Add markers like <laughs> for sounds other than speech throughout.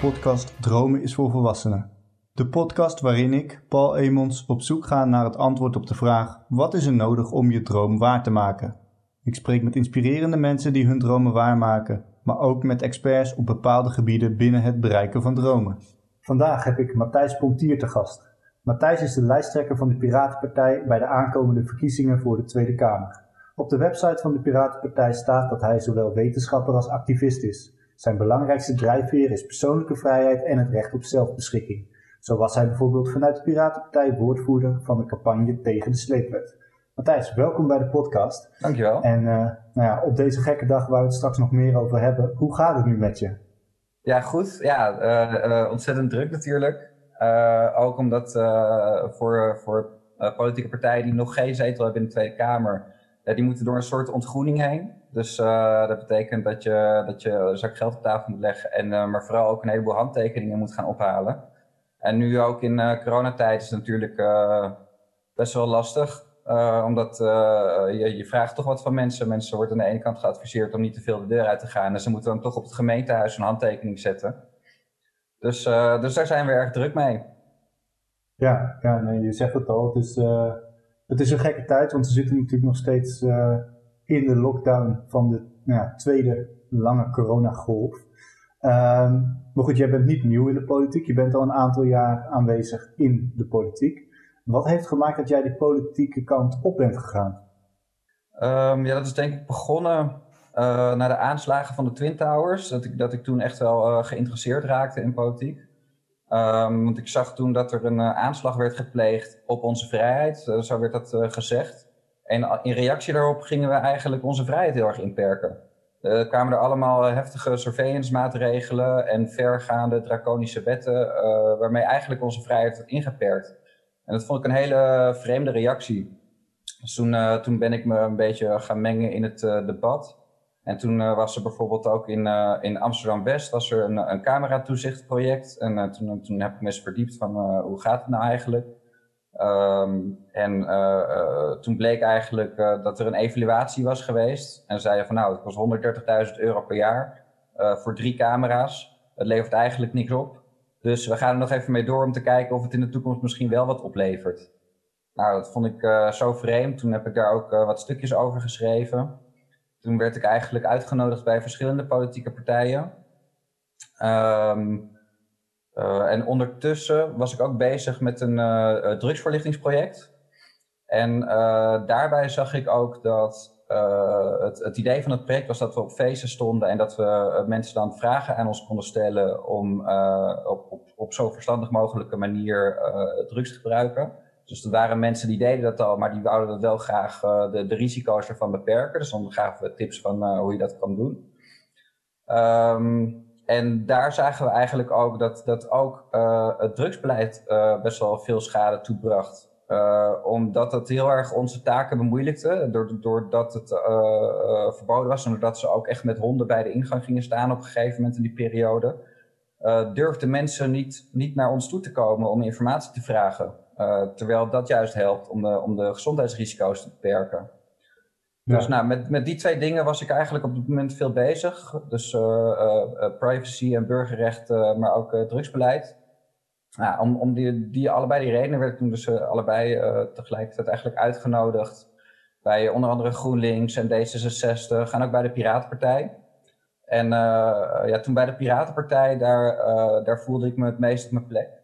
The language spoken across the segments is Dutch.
Podcast Dromen is voor Volwassenen. De podcast waarin ik, Paul Emons, op zoek ga naar het antwoord op de vraag: wat is er nodig om je droom waar te maken? Ik spreek met inspirerende mensen die hun dromen waarmaken, maar ook met experts op bepaalde gebieden binnen het bereiken van dromen. Vandaag heb ik Matthijs Pontier te gast. Matthijs is de lijsttrekker van de Piratenpartij bij de aankomende verkiezingen voor de Tweede Kamer. Op de website van de Piratenpartij staat dat hij zowel wetenschapper als activist is. Zijn belangrijkste drijfveer is persoonlijke vrijheid en het recht op zelfbeschikking. Zo was hij bijvoorbeeld vanuit de Piratenpartij woordvoerder van de campagne tegen de sleepwet. Matthijs, welkom bij de podcast. Dankjewel. En uh, nou ja, op deze gekke dag waar we het straks nog meer over hebben, hoe gaat het nu met je? Ja, goed. Ja, uh, uh, ontzettend druk natuurlijk. ook omdat voor, voor politieke partijen die nog geen zetel hebben in de Tweede Kamer, die moeten door een soort ontgroening heen. Dus dat betekent dat je, dat je een zak geld op tafel moet leggen en maar vooral ook een heleboel handtekeningen moet gaan ophalen. En nu ook in coronatijd is het natuurlijk best wel lastig. Omdat je, je, vraagt toch wat van mensen. Mensen worden aan de ene kant geadviseerd om niet te veel de deur uit te gaan. En ze moeten dan toch op het gemeentehuis een handtekening zetten. Dus, dus daar zijn we erg druk mee. Ja, ja nee, je zegt het al. Het is, het is een gekke tijd, want we zitten natuurlijk nog steeds in de lockdown van de nou ja, tweede lange coronagolf. Um, maar goed, jij bent niet nieuw in de politiek. Je bent al een aantal jaar aanwezig in de politiek. Wat heeft gemaakt dat jij die politieke kant op bent gegaan? Um, ja, dat is denk ik begonnen uh, na de aanslagen van de Twin Towers. Dat ik, dat ik toen echt wel uh, geïnteresseerd raakte in politiek. Um, want ik zag toen dat er een uh, aanslag werd gepleegd op onze vrijheid. zo werd dat gezegd. En in reactie daarop gingen we eigenlijk onze vrijheid heel erg inperken. Er kwamen er allemaal heftige surveillance maatregelen en vergaande draconische wetten, waarmee eigenlijk onze vrijheid werd ingeperkt. En dat vond ik een hele vreemde reactie. Dus toen, uh, toen ben ik me een beetje gaan mengen in het uh, debat. En toen uh, was er bijvoorbeeld ook in, in Amsterdam-West was er een, een cameratoezichtproject. En toen, toen heb ik me eens verdiept van hoe gaat het nou eigenlijk. Um, en toen bleek eigenlijk dat er een evaluatie was geweest. En zeiden van nou, het kost 130.000 euro per jaar voor drie camera's. Het levert eigenlijk niks op. Dus we gaan er nog even mee door om te kijken of het in de toekomst misschien wel wat oplevert. Nou, dat vond ik zo vreemd. Toen heb ik daar ook wat stukjes over geschreven. Toen werd ik eigenlijk uitgenodigd bij verschillende politieke partijen. Um, uh, en ondertussen was ik ook bezig met een drugsverlichtingsproject. En daarbij zag ik ook dat het, het, idee van het project was dat we op feesten stonden en dat we mensen dan vragen aan ons konden stellen om op, op, op, zo verstandig mogelijke manier drugs te gebruiken. Dus er waren mensen die deden dat al, maar die wouden dat wel graag de, de, risico's ervan beperken. Dus dan gaven we tips van hoe je dat kan doen. Um, en daar zagen we eigenlijk ook dat, dat ook het drugsbeleid best wel veel schade toebracht. Uh, omdat het heel erg onze taken bemoeilijkte. Doordat het verboden was en doordat ze ook echt met honden bij de ingang gingen staan op een gegeven moment in die periode. durfden mensen niet, niet naar ons toe te komen om informatie te vragen. terwijl dat juist helpt om de, om de gezondheidsrisico's te beperken. Dus nou, met, met die twee dingen was ik eigenlijk op dit moment veel bezig. Dus privacy en burgerrecht, maar ook drugsbeleid. Nou, om, om die, die, allebei die redenen werd ik toen dus allebei tegelijkertijd eigenlijk uitgenodigd bij onder andere GroenLinks en D66 en ook bij de Piratenpartij. En ja, toen bij de Piratenpartij, daar, daar voelde ik me het meest op mijn plek.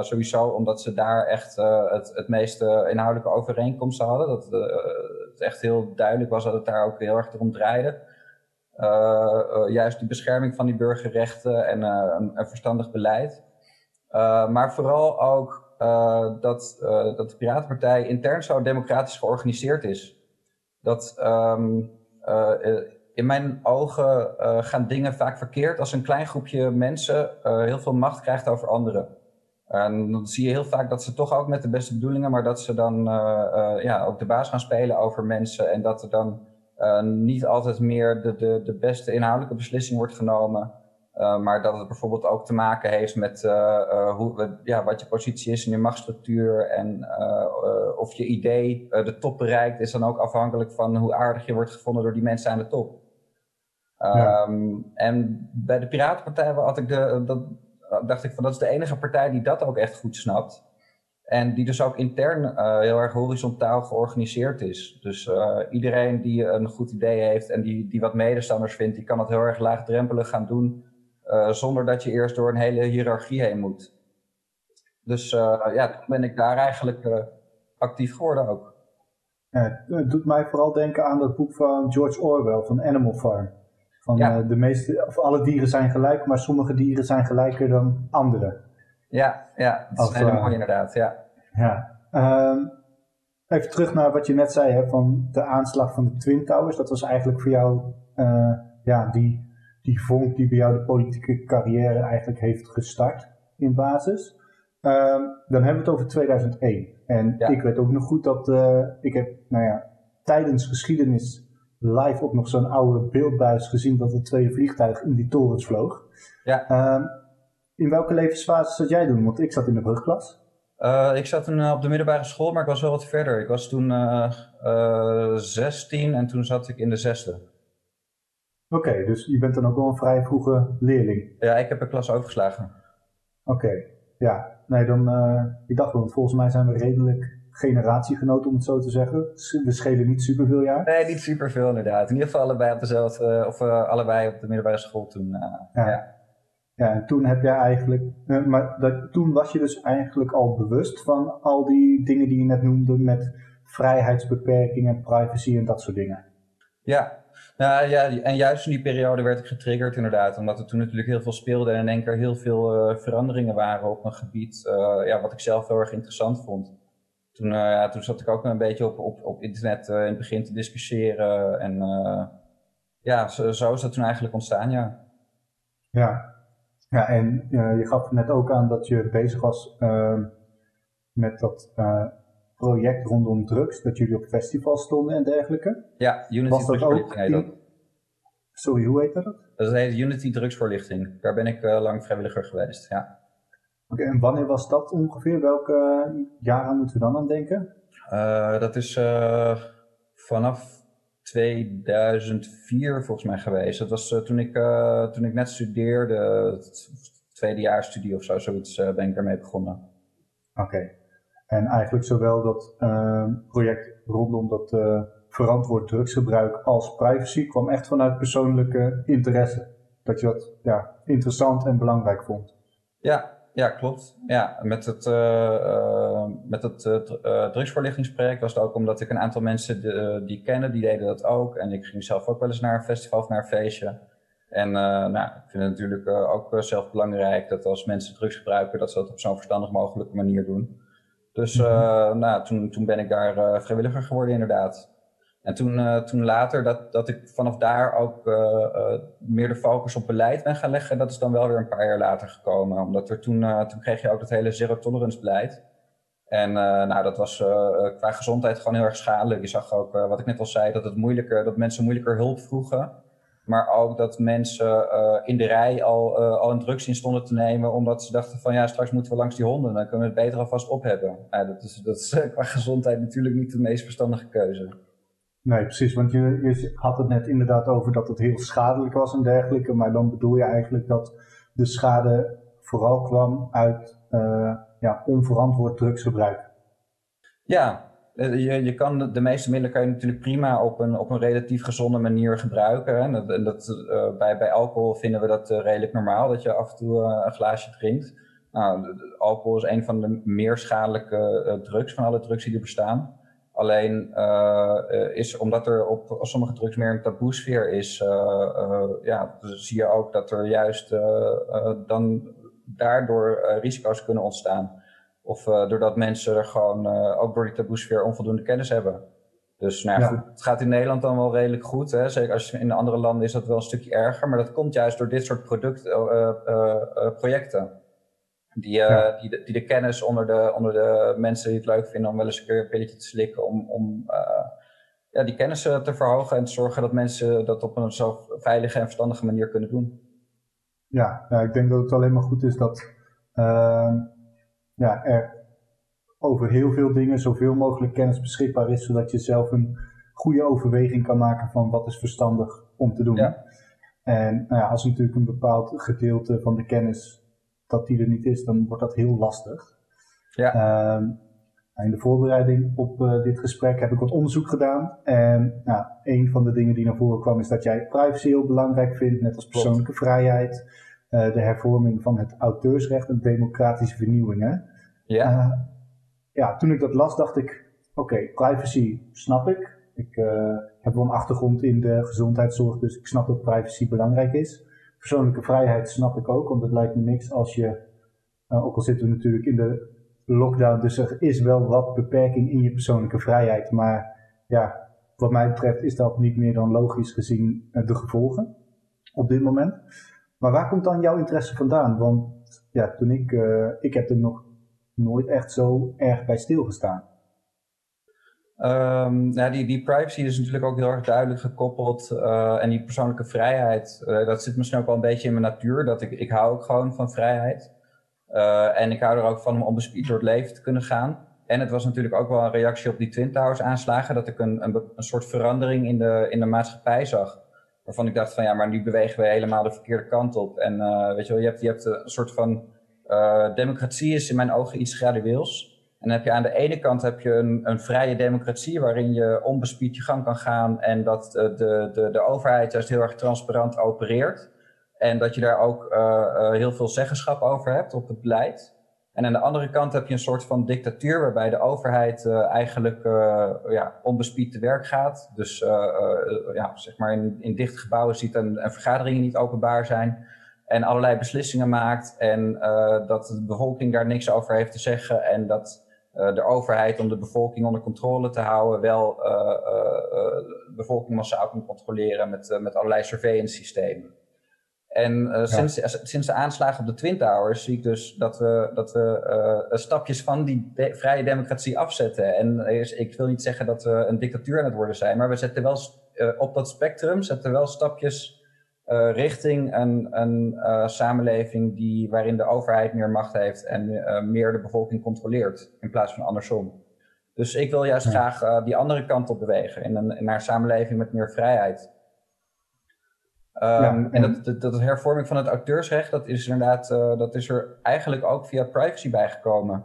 Sowieso omdat ze daar echt het, het meeste inhoudelijke overeenkomsten hadden. Dat het echt heel duidelijk was dat het daar ook heel erg erom draaide. juist die bescherming van die burgerrechten en een, een verstandig beleid. Maar vooral ook dat, dat de Piratenpartij intern zo democratisch georganiseerd is. Dat um, in mijn ogen gaan dingen vaak verkeerd als een klein groepje mensen heel veel macht krijgt over anderen. En dan zie je heel vaak dat ze toch ook met de beste bedoelingen, maar dat ze dan ja, ook de baas gaan spelen over mensen. En dat er dan niet altijd meer de, de, de beste inhoudelijke beslissing wordt genomen. Uh, maar dat het bijvoorbeeld ook te maken heeft met uh, uh, hoe, ja, wat je positie is in je machtsstructuur en of je idee de top bereikt, is dan ook afhankelijk van hoe aardig je wordt gevonden door die mensen aan de top. Ehm, en bij de Piratenpartij had ik de, dat, dacht ik van dat is de enige partij die dat ook echt goed snapt. En die dus ook intern uh, heel erg horizontaal georganiseerd is. Dus uh, iedereen die een goed idee heeft en die, die wat medestanders vindt, die kan het heel erg laagdrempelig gaan doen. Uh, zonder dat je eerst door een hele hiërarchie heen moet. Dus ja, toen ben ik daar eigenlijk actief geworden ook. het doet mij vooral denken aan dat boek van George Orwell van Animal Farm. Van ja. de meeste, of alle dieren zijn gelijk, maar sommige dieren zijn gelijker dan andere. Ja, ja dat is helemaal mooi inderdaad, ja. ja. Um, even terug naar wat je net zei hè, van de aanslag van de Twin Towers. Dat was eigenlijk voor jou uh, ja, die, die vonk die bij jou de politieke carrière eigenlijk heeft gestart in basis. Um, dan hebben we het over 2001. En ja. ik weet ook nog goed dat uh, ik heb, nou ja, tijdens geschiedenis live op nog zo'n oude beeldbuis gezien dat er twee vliegtuigen in die torens vloog. Ja. Um, in welke levensfase zat jij doen? Want ik zat in de brugklas. Uh, ik zat toen uh, op de middelbare school, maar ik was wel wat verder. Ik was toen uh, 16 en toen zat ik in de zesde. Oké, okay, dus je bent dan ook wel een vrij vroege leerling. Ja, ik heb een klas overgeslagen. Oké, okay. ja. Nee, dan, ik dacht, want volgens mij zijn we redelijk generatiegenoten, om het zo te zeggen. We schelen niet superveel jaar. Nee, niet superveel inderdaad. In ieder geval allebei op dezelfde, of allebei op de middelbare school toen. ja. ja. Ja, en toen heb jij eigenlijk, eh, maar dat, toen was je dus eigenlijk al bewust van al die dingen die je net noemde met vrijheidsbeperkingen, privacy en dat soort dingen. Ja, nou, ja, en juist in die periode werd ik getriggerd inderdaad, omdat er toen natuurlijk heel veel speelde en in één keer heel veel uh, veranderingen waren op een gebied uh, ja, wat ik zelf heel erg interessant vond. Toen, uh, ja, toen zat ik ook een beetje op, op, op internet in het begin te discussiëren en ja, zo, zo is dat toen eigenlijk ontstaan, ja. Ja, ja, en je gaf net ook aan dat je bezig was uh, met dat project rondom drugs, dat jullie op festivals stonden en dergelijke. Ja, Unity Drugsvoorlichting heet dat. Sorry, hoe heet dat? Dat heet Unity Drugsvoorlichting. Daar ben ik lang vrijwilliger geweest, ja. Oké, okay, en wanneer was dat ongeveer? Welke jaren moeten we dan aan denken? dat is vanaf 2004 volgens mij geweest. Dat was uh, toen, ik, toen ik net studeerde, het tweede jaar studie of zo, zoiets ben ik daarmee begonnen. Oké. Okay. En eigenlijk zowel dat project rondom dat verantwoord drugsgebruik als privacy kwam echt vanuit persoonlijke interesse. Dat je dat ja, interessant en belangrijk vond. Ja, ja, klopt. Ja, met het, uh, met het uh, drugsvoorlichtingsproject was het ook omdat ik een aantal mensen de, die kennen, die deden dat ook. En ik ging zelf ook wel eens naar een festival of naar een feestje. En nou, ik vind het natuurlijk ook zelf belangrijk dat als mensen drugs gebruiken, dat ze dat op zo'n verstandig mogelijke manier doen. Dus mm -hmm. nou, toen, toen ben ik daar vrijwilliger geworden inderdaad. En toen, uh, toen later dat, dat ik vanaf daar ook uh, uh, meer de focus op beleid ben gaan leggen, dat is dan wel weer een paar jaar later gekomen. Omdat er toen, toen kreeg je ook dat hele zero tolerance beleid. En nou, dat was qua gezondheid gewoon heel erg schadelijk. Je zag ook, wat ik net al zei, dat, het moeilijker, dat mensen moeilijker hulp vroegen. Maar ook dat mensen in de rij al, al een drugs in stonden te nemen, omdat ze dachten van ja, straks moeten we langs die honden, dan kunnen we het beter alvast op hebben. Nou, dat is, dat is qua gezondheid natuurlijk niet de meest verstandige keuze. Nee, precies, want je, had het net inderdaad over dat het heel schadelijk was en dergelijke, maar dan bedoel je eigenlijk dat de schade vooral kwam uit uh, ja, onverantwoord drugsgebruik. Ja, eh, je, je kan de, meeste middelen kan je natuurlijk prima op een, op een relatief gezonde manier gebruiken. En dat, dat, uh, bij, bij alcohol vinden we dat redelijk normaal, dat je af en toe een glaasje drinkt. Nou, alcohol is een van de meer schadelijke drugs van alle drugs die er bestaan. Alleen uh, is omdat er op sommige drugs meer een taboesfeer is, uh, uh, ja, zie je ook dat er juist dan daardoor risico's kunnen ontstaan. Of doordat mensen er gewoon ook door die taboesfeer onvoldoende kennis hebben. Dus nou ja, Goed, het gaat in Nederland dan wel redelijk goed. Hè? Zeker als je in andere landen is dat wel een stukje erger. Maar dat komt juist door dit soort product, projecten. Die, uh, die, de, die, de, kennis onder de, onder de mensen die het leuk vinden om wel eens een keer een pilletje te slikken, om, om uh, ja, die kennis te verhogen en te zorgen dat mensen dat op een zo veilige en verstandige manier kunnen doen. Ja, ik denk dat het alleen maar goed is dat uh, ja, er over heel veel dingen zoveel mogelijk kennis beschikbaar is, zodat je zelf een goede overweging kan maken van wat is verstandig om te doen. Ja. En nou ja, als natuurlijk een bepaald gedeelte van de kennis dat die er niet is, dan wordt dat heel lastig. Ja. Ehm, in de voorbereiding op uh, dit gesprek heb ik wat onderzoek gedaan. En nou, een van de dingen die naar voren kwam is dat jij privacy heel belangrijk vindt, net als persoonlijke vrijheid, uh, de hervorming van het auteursrecht en democratische vernieuwingen. Ja. Uh, ja, toen ik dat las, dacht ik: oké, privacy snap ik. Ik heb wel een achtergrond in de gezondheidszorg, dus ik snap dat privacy belangrijk is. Persoonlijke vrijheid snap ik ook, want het lijkt me niks als je, ook al zitten we natuurlijk in de lockdown, dus er is wel wat beperking in je persoonlijke vrijheid. Maar ja, wat mij betreft is dat niet meer dan logisch gezien eh, de gevolgen op dit moment. Maar waar komt dan jouw interesse vandaan? Want ja, toen ik, uh, ik heb er nog nooit echt zo erg bij stilgestaan. Um, nou, die, die privacy is natuurlijk ook heel erg duidelijk gekoppeld. Uh, en die persoonlijke vrijheid, uh, dat zit misschien ook wel een beetje in mijn natuur. Dat ik, ik hou ook gewoon van vrijheid. Uh, en ik hou er ook van om onbespied door het leven te kunnen gaan. En het was natuurlijk ook wel een reactie op die Twin Towers aanslagen. Dat ik een, een, een soort verandering in de, in de maatschappij zag. Waarvan ik dacht van ja, maar nu bewegen we helemaal de verkeerde kant op. En weet je wel, je hebt, je hebt een soort van... Democratie is in mijn ogen iets gradueels. En dan heb je aan de ene kant heb je een, een vrije democratie waarin je onbespied je gang kan gaan en dat de, de, de overheid juist heel erg transparant opereert. En dat je daar ook uh, heel veel zeggenschap over hebt op het beleid. En aan de andere kant heb je een soort van dictatuur waarbij de overheid eigenlijk ja, onbespied te werk gaat. Dus ja, zeg maar in, in dichte gebouwen ziet en, vergaderingen niet openbaar zijn. En allerlei beslissingen maakt. En dat de bevolking daar niks over heeft te zeggen. En dat de overheid om de bevolking onder controle te houden wel de bevolking massaal kan controleren met, met allerlei surveillance systemen. En uh, sinds, sinds de aanslagen op de Twin Towers zie ik dus dat we, dat we uh, stapjes van die de vrije democratie afzetten. En ik wil niet zeggen dat we een dictatuur aan het worden zijn, maar we zetten wel op dat spectrum zetten wel stapjes richting een, een samenleving die, waarin de overheid meer macht heeft en meer de bevolking controleert, in plaats van andersom. Dus ik wil juist ja. graag die andere kant op bewegen, in een, naar een samenleving met meer vrijheid. Um, en dat, dat, dat hervorming van het auteursrecht, dat is inderdaad, dat is er eigenlijk ook via privacy bijgekomen.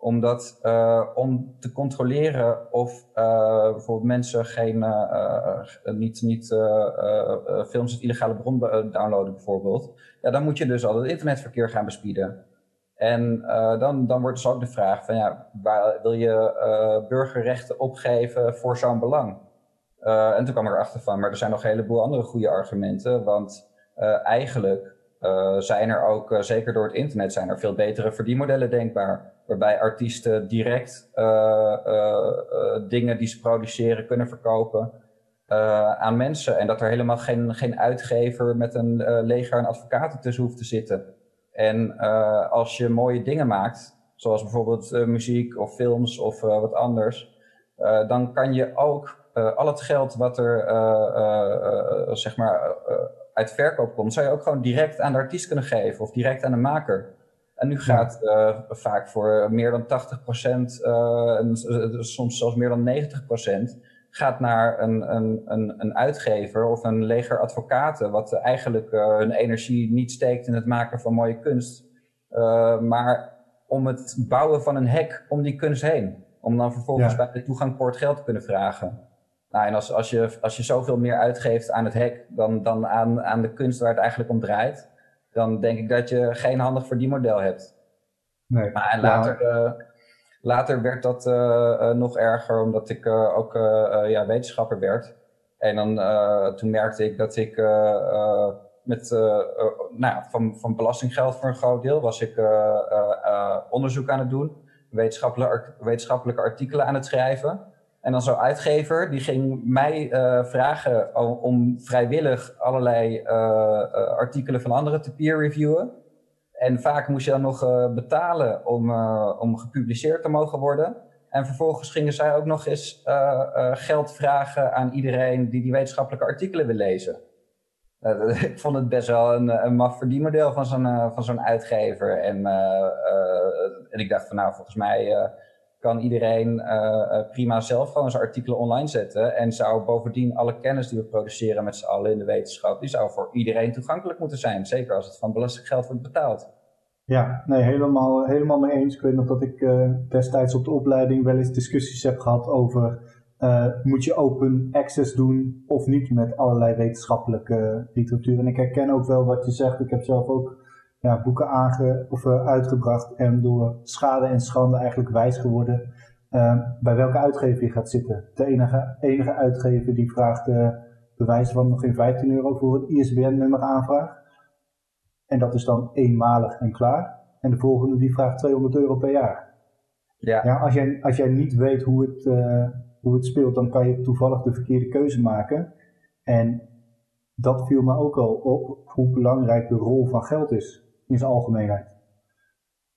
Omdat uh, om te controleren of uh, bijvoorbeeld mensen geen, niet, niet films uit illegale bron downloaden bijvoorbeeld, ja, dan moet je dus al het internetverkeer gaan bespieden. En dan, dan wordt dus ook de vraag van ja, waar, wil je burgerrechten opgeven voor zo'n belang? En toen kwam ik erachter van, maar er zijn nog een heleboel andere goede argumenten. Want eigenlijk zijn er ook, zeker door het internet, zijn er veel betere verdienmodellen denkbaar. Waarbij artiesten direct dingen die ze produceren kunnen verkopen aan mensen. En dat er helemaal geen, geen uitgever met een leger aan advocaten tussen hoeft te zitten. En als je mooie dingen maakt, zoals bijvoorbeeld muziek of films of wat anders, dan kan je ook al het geld wat er zeg maar uit verkoop komt, zou je ook gewoon direct aan de artiest kunnen geven of direct aan de maker. En nu gaat vaak voor meer dan 80%, en soms zelfs meer dan 90%, gaat naar een, een, een, een uitgever of een leger advocaten, wat eigenlijk hun energie niet steekt in het maken van mooie kunst, maar om het bouwen van een hek om die kunst heen. Om dan vervolgens bij de toegangpoort geld te kunnen vragen. Nou, en als, als, je, als je zoveel meer uitgeeft aan het hek dan, dan aan, aan de kunst waar het eigenlijk om draait, dan denk ik dat je geen handig verdienmodel hebt. Nee, maar later, uh, later werd dat uh, uh, nog erger, omdat ik ook ja, wetenschapper werd. En dan, toen merkte ik dat ik met nou, van, van belastinggeld voor een groot deel was ik onderzoek aan het doen, wetenschappelijke, wetenschappelijke artikelen aan het schrijven. En dan zo'n uitgever, die ging mij uh, vragen om vrijwillig allerlei uh, artikelen van anderen te peer reviewen. En vaak moest je dan nog betalen om, om gepubliceerd te mogen worden. En vervolgens gingen zij ook nog eens geld vragen aan iedereen die die wetenschappelijke artikelen wil lezen. <laughs> ik vond het best wel een, een maf verdienmodel van zo'n van zo'n uitgever. En, en ik dacht van nou, volgens mij kan iedereen prima zelf gewoon zijn artikelen online zetten. En zou bovendien alle kennis die we produceren met z'n allen in de wetenschap, die zou voor iedereen toegankelijk moeten zijn. Zeker als het van belastinggeld wordt betaald. Ja, nee, helemaal, helemaal mee eens. Ik weet nog dat ik destijds op de opleiding wel eens discussies heb gehad over moet je open access doen of niet met allerlei wetenschappelijke literatuur. En ik herken ook wel wat je zegt. Ik heb zelf ook ja, boeken aange of, uh, uitgebracht en door schade en schande eigenlijk wijs geworden uh, bij welke uitgever je gaat zitten. De enige, enige uitgever die vraagt bewijs van nog geen 15 euro voor een ISBN-nummer aanvraag. En dat is dan eenmalig en klaar. En de volgende die vraagt 200 euro per jaar. Ja. ja als, jij, als jij niet weet hoe het hoe het speelt, dan kan je toevallig de verkeerde keuze maken. En dat viel me ook al op, hoe belangrijk de rol van geld is in zijn algemeenheid.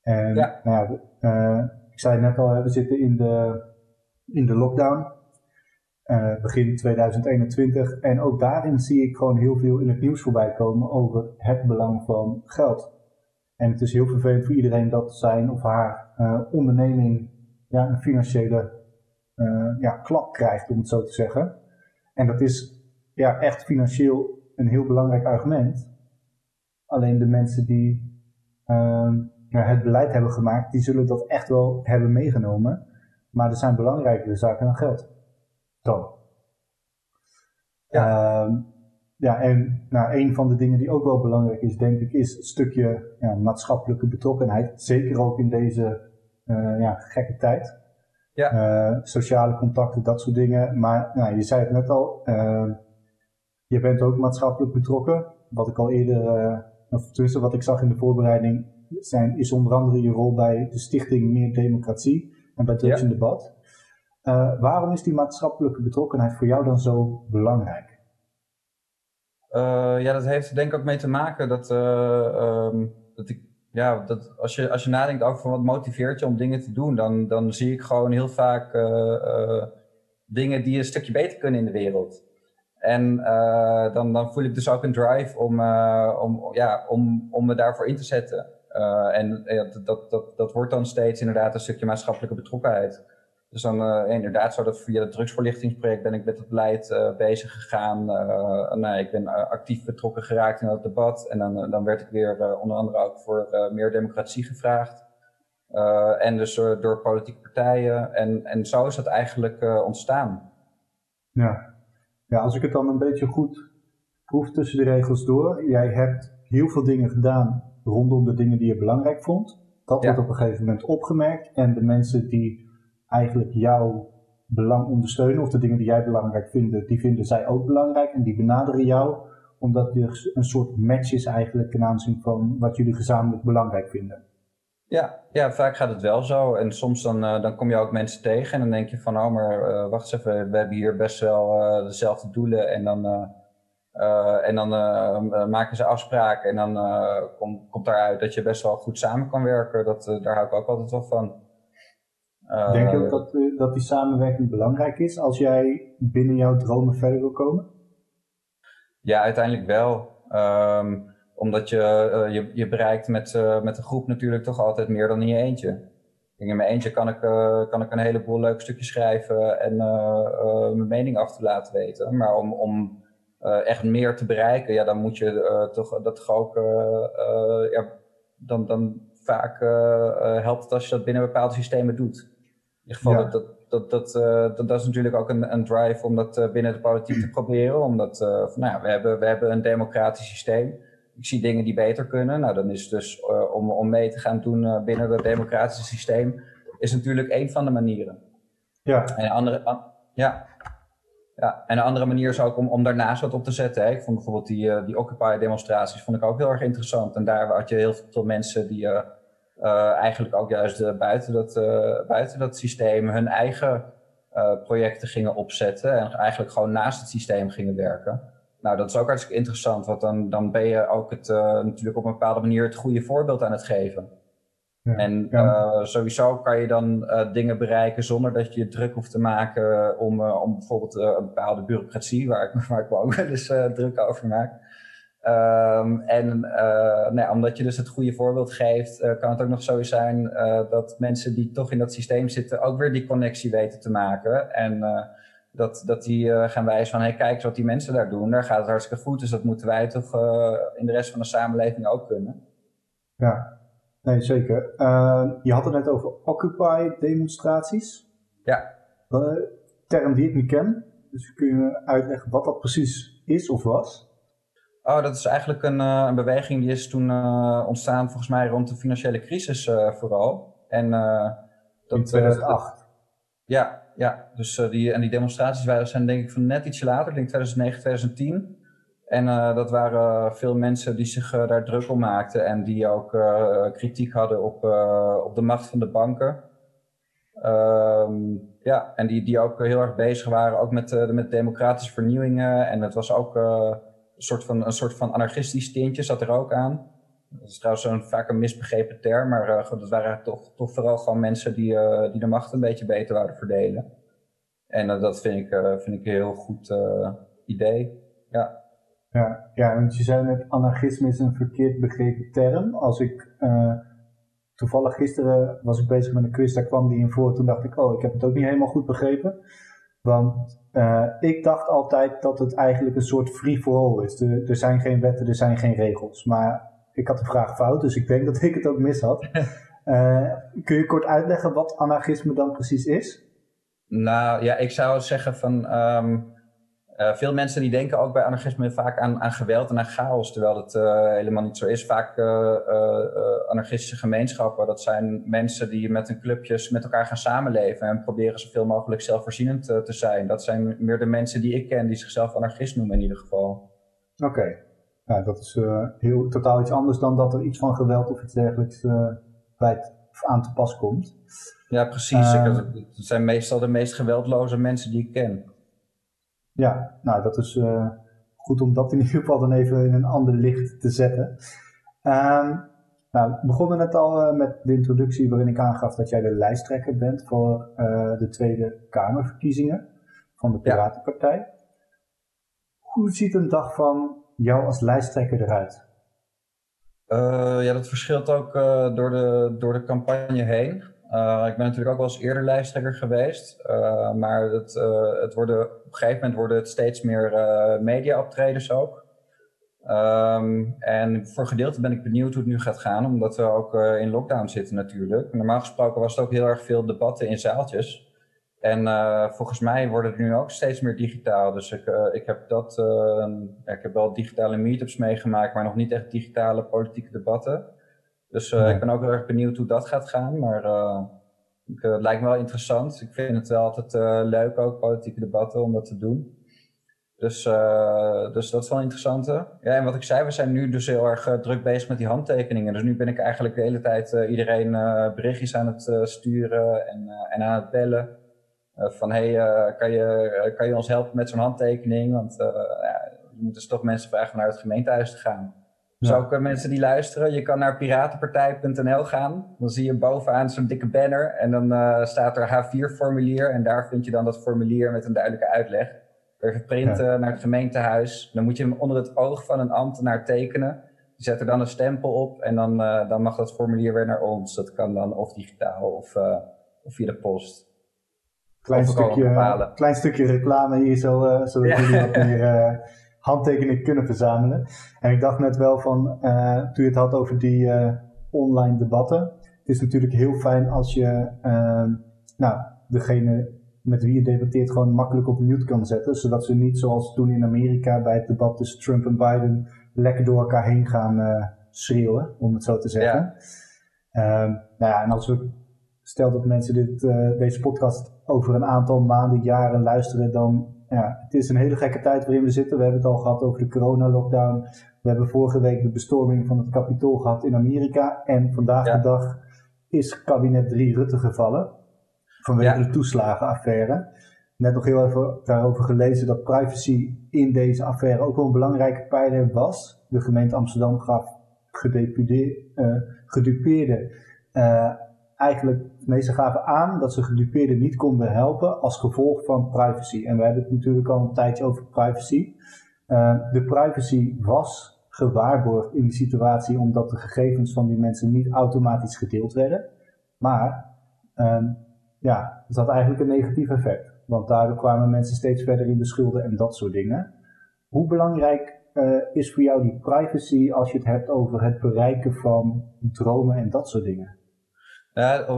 En ja. Nou ja, uh, ik zei net al, we zitten in de, in de lockdown. Uh, begin 2021. En ook daarin zie ik gewoon heel veel in het nieuws voorbij komen over het belang van geld. En het is heel vervelend voor iedereen dat zijn of haar uh, onderneming ja, een financiële uh, ja, klap krijgt, om het zo te zeggen. En dat is ja, echt financieel een heel belangrijk argument. Alleen de mensen die uh, het beleid hebben gemaakt, die zullen dat echt wel hebben meegenomen. Maar er zijn belangrijkere zaken dan geld. Dan. Ja. Uh, ja, en nou, een van de dingen die ook wel belangrijk is, denk ik, is een stukje ja, maatschappelijke betrokkenheid. Zeker ook in deze uh, ja, gekke tijd. Ja. Uh, sociale contacten, dat soort dingen. Maar nou, je zei het net al, uh, je bent ook maatschappelijk betrokken. Wat ik al eerder, uh, of tussen wat ik zag in de voorbereiding, zijn, is onder andere je rol bij de Stichting Meer Democratie en bij Drugs ja. in Debat. waarom is die maatschappelijke betrokkenheid voor jou dan zo belangrijk? ja, dat heeft er denk ik ook mee te maken dat, um, dat ik ja, dat, als, je, als je nadenkt over wat motiveert je om dingen te doen, dan, dan zie ik gewoon heel vaak uh, uh, dingen die een stukje beter kunnen in de wereld. En uh, dan, dan voel ik dus ook een drive om, om, ja, om, om me daarvoor in te zetten. en dat, dat, dat, wordt dan steeds inderdaad een stukje maatschappelijke betrokkenheid. Dus dan uh, inderdaad, zo dat via het drugsverlichtingsproject ben ik met het beleid uh, bezig gegaan. Uh, nou, ik ben actief betrokken geraakt in dat debat. En dan, dan werd ik weer onder andere ook voor meer democratie gevraagd. en dus door politieke partijen. En, en zo is dat eigenlijk ontstaan. Ja. Ja, als ik het dan een beetje goed proef tussen de regels door. Jij hebt heel veel dingen gedaan rondom de dingen die je belangrijk vond. Dat ja. wordt op een gegeven moment opgemerkt. En de mensen die eigenlijk jouw belang ondersteunen, of de dingen die jij belangrijk vindt, die vinden zij ook belangrijk en die benaderen jou, omdat er een soort match is eigenlijk ten aanzien van wat jullie gezamenlijk belangrijk vinden. Ja, ja, vaak gaat het wel zo. En soms dan, uh, dan kom je ook mensen tegen en dan denk je van, oh maar uh, wacht eens even, we hebben hier best wel uh, dezelfde doelen. En dan, en dan maken ze afspraken en dan komt komt daaruit dat je best wel goed samen kan werken. Dat, daar hou ik ook altijd wel van. Denk je ook eh, dat, eh, dat die samenwerking belangrijk is als jij binnen jouw dromen verder wil komen? Ja, uiteindelijk wel. Um, omdat je, uh, je, je bereikt met, uh, met een groep natuurlijk toch altijd meer dan in je eentje. In mijn eentje kan ik, uh, kan ik een heleboel leuke stukjes schrijven en mijn mening af te laten weten. Maar om, om echt meer te bereiken, ja, dan moet je toch dat toch ook, ja, dan, dan vaak helpt het als je dat binnen bepaalde systemen doet ieder geval, dat, dat, dat, uh, dat, dat, is natuurlijk ook een, een drive om dat uh, binnen de politiek te proberen. Omdat uh, van, nou ja, we, hebben, we hebben een democratisch systeem. Ik zie dingen die beter kunnen. Nou, dan is dus om, om mee te gaan doen binnen dat democratische systeem, is natuurlijk een van de manieren. Ja. En een andere, an, ja. Ja, en een andere manier is ook om, om daarnaast wat op te zetten. Hè. Ik vond bijvoorbeeld die, die Occupy-demonstraties vond ik ook heel erg interessant. En daar had je heel veel mensen die uh, eigenlijk ook juist uh, buiten, dat, buiten dat systeem hun eigen projecten gingen opzetten en eigenlijk gewoon naast het systeem gingen werken. Nou, dat is ook hartstikke interessant, want dan, dan ben je ook het, natuurlijk op een bepaalde manier het goede voorbeeld aan het geven. Ja, en ja. sowieso kan je dan dingen bereiken zonder dat je je druk hoeft te maken om, om bijvoorbeeld een bepaalde bureaucratie, waar ik, <laughs> waar ik me ook wel eens druk over maak, Ehm, en nou omdat je dus het goede voorbeeld geeft, kan het ook nog zo zijn dat mensen die toch in dat systeem zitten ook weer die connectie weten te maken. En dat, dat die gaan wijzen van, hey, kijk eens wat die mensen daar doen. Daar gaat het hartstikke goed, dus dat moeten wij toch in de rest van de samenleving ook kunnen. Ja, nee, zeker. je had het net over Occupy-demonstraties. Ja. Een term die ik niet ken. Dus kun je uitleggen wat dat precies is of was? Oh, dat is eigenlijk een, uh, een beweging die is toen uh, ontstaan volgens mij rond de financiële crisis uh, vooral. En, dat, In 2008? ja, ja dus, die, en die demonstraties waren, zijn denk ik van net ietsje later, ik denk 2009, 2010. En dat waren veel mensen die zich daar druk om maakten en die ook kritiek hadden op, op de macht van de banken. Um, ja, en die, die ook heel erg bezig waren, ook met, met democratische vernieuwingen. En het was ook een, soort van, een soort van anarchistisch tintje zat er ook aan. Dat is trouwens zo'n vaak een misbegrepen term, maar uh, dat waren toch, toch vooral gewoon mensen die, die de macht een beetje beter wouden verdelen. En dat vind ik, vind ik een heel goed idee. Ja. Ja, ja, want je zei net, anarchisme is een verkeerd begrepen term. Als ik toevallig gisteren was ik bezig met een quiz, daar kwam die in voor. Toen dacht ik, oh, ik heb het ook niet helemaal goed begrepen. Want ik dacht altijd dat het eigenlijk een soort free-for-all is. Er, er, zijn geen wetten, er zijn geen regels. Maar ik had de vraag fout, dus ik denk dat ik het ook mis had. <laughs> Uh, kun je kort uitleggen wat anarchisme dan precies is? Nou ja, ik zou zeggen van um, uh, veel mensen die denken ook bij anarchisme vaak aan, aan geweld en aan chaos, terwijl dat uh, helemaal niet zo is. Vaak anarchistische gemeenschappen, dat zijn mensen die met hun clubjes met elkaar gaan samenleven en proberen zoveel mogelijk zelfvoorzienend te zijn. Dat zijn meer de mensen die ik ken die zichzelf anarchist noemen in ieder geval. Oké, okay. Dat is heel, totaal iets anders dan dat er iets van geweld of iets dergelijks bij het, aan te pas komt. Ja, precies. het zijn meestal de meest geweldloze mensen die ik ken. Ja, nou dat is goed om dat in ieder geval dan even in een ander licht te zetten. Um, nou, we begonnen net al uh, met de introductie waarin ik aangaf dat jij de lijsttrekker bent voor uh, de Tweede Kamerverkiezingen van de Piratenpartij. Ja. Hoe ziet een dag van jou als lijsttrekker eruit? ja, dat verschilt ook door, de, door de campagne heen. Uh, ik ben natuurlijk ook wel eens eerder lijsttrekker geweest. Maar het, het worden, op een gegeven moment worden het steeds meer media-optredens ook. Um, en voor gedeelte ben ik benieuwd hoe het nu gaat gaan, omdat we ook in lockdown zitten natuurlijk. Normaal gesproken was het ook heel erg veel debatten in zaaltjes. En volgens mij worden het nu ook steeds meer digitaal. Dus ik, ik, heb dat, ja, ik heb wel digitale meetups meegemaakt, maar nog niet echt digitale politieke debatten. Dus uh, ik ben ook heel erg benieuwd hoe dat gaat gaan. Maar uh, ik, uh, het lijkt me wel interessant. Ik vind het wel altijd leuk ook, politieke debatten, om dat te doen. Dus, dus dat is wel interessant. Ja, en wat ik zei, we zijn nu dus heel erg druk bezig met die handtekeningen. Dus nu ben ik eigenlijk de hele tijd iedereen berichtjes aan het sturen en, en aan het bellen. Van hey, kan, je, kan je ons helpen met zo'n handtekening? Want ja, je moet dus toch mensen vragen om naar het gemeentehuis te gaan. Dus ook mensen die luisteren, je kan naar piratenpartij.nl gaan. Dan zie je bovenaan zo'n dikke banner en dan uh, staat er H4-formulier. En daar vind je dan dat formulier met een duidelijke uitleg. Even printen naar het gemeentehuis. Dan moet je hem onder het oog van een ambtenaar tekenen. Je zet er dan een stempel op en dan, uh, dan mag dat formulier weer naar ons. Dat kan dan of digitaal of, uh, of via de post. Klein stukje, klein stukje reclame hier, zo, zodat jullie wat <laughs> meer handtekeningen kunnen verzamelen. En ik dacht net wel van, uh, toen je het had over die uh, online debatten. Het is natuurlijk heel fijn als je, uh, nou, degene met wie je debatteert gewoon makkelijk op mute kan zetten. Zodat ze niet zoals toen in Amerika bij het debat tussen Trump en Biden lekker door elkaar heen gaan schreeuwen, om het zo te zeggen. Ja. Ehm, nou ja, en als we, stel dat mensen dit, deze podcast over een aantal maanden, jaren luisteren, dan ja, het is een hele gekke tijd waarin we zitten. We hebben het al gehad over de corona-lockdown. We hebben vorige week de bestorming van het kapitool gehad in Amerika. En vandaag de dag is kabinet 3 Rutte gevallen. Vanwege de toeslagenaffaire. Net nog heel even daarover gelezen dat privacy in deze affaire ook wel een belangrijke pijler was. De gemeente Amsterdam gaf uh, gedupeerde uh, eigenlijk, meesten gaven aan dat ze gedupeerden niet konden helpen als gevolg van privacy. En we hebben het natuurlijk al een tijdje over privacy. Uh, de privacy was gewaarborgd in die situatie omdat de gegevens van die mensen niet automatisch gedeeld werden. Maar ehm, ja, het had eigenlijk een negatief effect. Want daardoor kwamen mensen steeds verder in de schulden en dat soort dingen. Hoe belangrijk uh, is voor jou die privacy als je het hebt over het bereiken van dromen en dat soort dingen?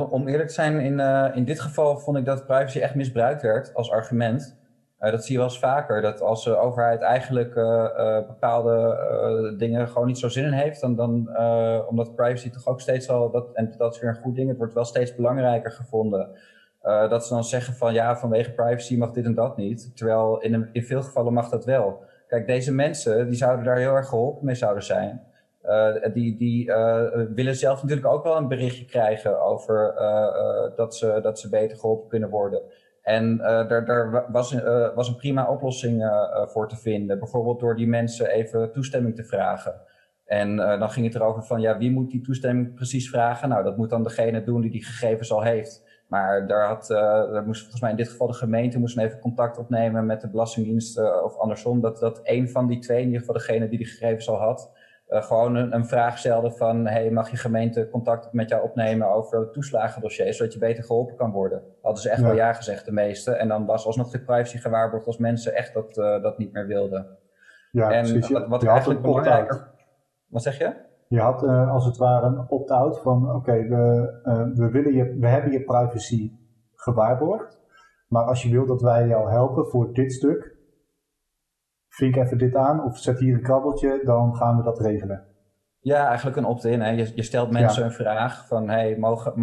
Om eerlijk te zijn, in, uh, in dit geval vond ik dat privacy echt misbruikt werd als argument. Uh, dat zie je wel eens vaker, dat als de overheid eigenlijk bepaalde dingen gewoon niet zo zin in heeft, dan, dan omdat privacy toch ook steeds al, dat, en dat is weer een goed ding, het wordt wel steeds belangrijker gevonden. dat ze dan zeggen van ja, vanwege privacy mag dit en dat niet. Terwijl in, in veel gevallen mag dat wel. Kijk, deze mensen die zouden daar heel erg geholpen mee zouden zijn. Uh, die die uh, willen zelf natuurlijk ook wel een berichtje krijgen over uh, dat, ze, dat ze beter geholpen kunnen worden. En daar, daar was, was een prima oplossing voor te vinden. Bijvoorbeeld door die mensen even toestemming te vragen. En dan ging het erover van, ja, wie moet die toestemming precies vragen? Nou, dat moet dan degene doen die die gegevens al heeft. Maar daar, had, daar moest volgens mij in dit geval de gemeente moest even contact opnemen met de Belastingdienst of andersom. Dat, dat een van die twee, in ieder geval degene die de gegevens al had, gewoon een, een, vraag stelde van hey, mag je gemeente contact met jou opnemen over het toeslagendossier, zodat je beter geholpen kan worden. Hadden ze echt ja. wel ja gezegd, de meeste. En dan was alsnog de privacy gewaarborgd als mensen echt dat, dat niet meer wilden. Ja, en precies. wat, wat eigenlijk belangrijker... Wat zeg je? Je had uh, als het ware een opt-out van oké, we, uh, we, willen je, we hebben je privacy gewaarborgd. Maar als je wil dat wij jou helpen voor dit stuk, vink even dit aan of zet hier een krabbeltje, dan gaan we dat regelen. Ja, eigenlijk een opt-in. Je, je, stelt mensen ja. een vraag van hey, mag,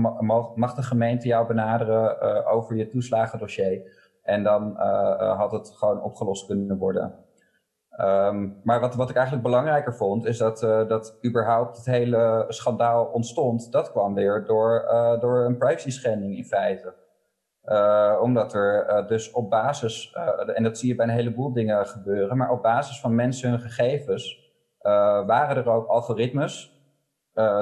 mag de gemeente jou benaderen uh, over je toeslagendossier? En dan had het gewoon opgelost kunnen worden. Um, maar wat, wat ik eigenlijk belangrijker vond, is dat, uh, dat überhaupt het hele schandaal ontstond. Dat kwam weer door, door een privacy schending in feite. Uh, omdat er dus op basis, en dat zie je bij een heleboel dingen gebeuren, maar op basis van mensen hun gegevens waren er ook algoritmes.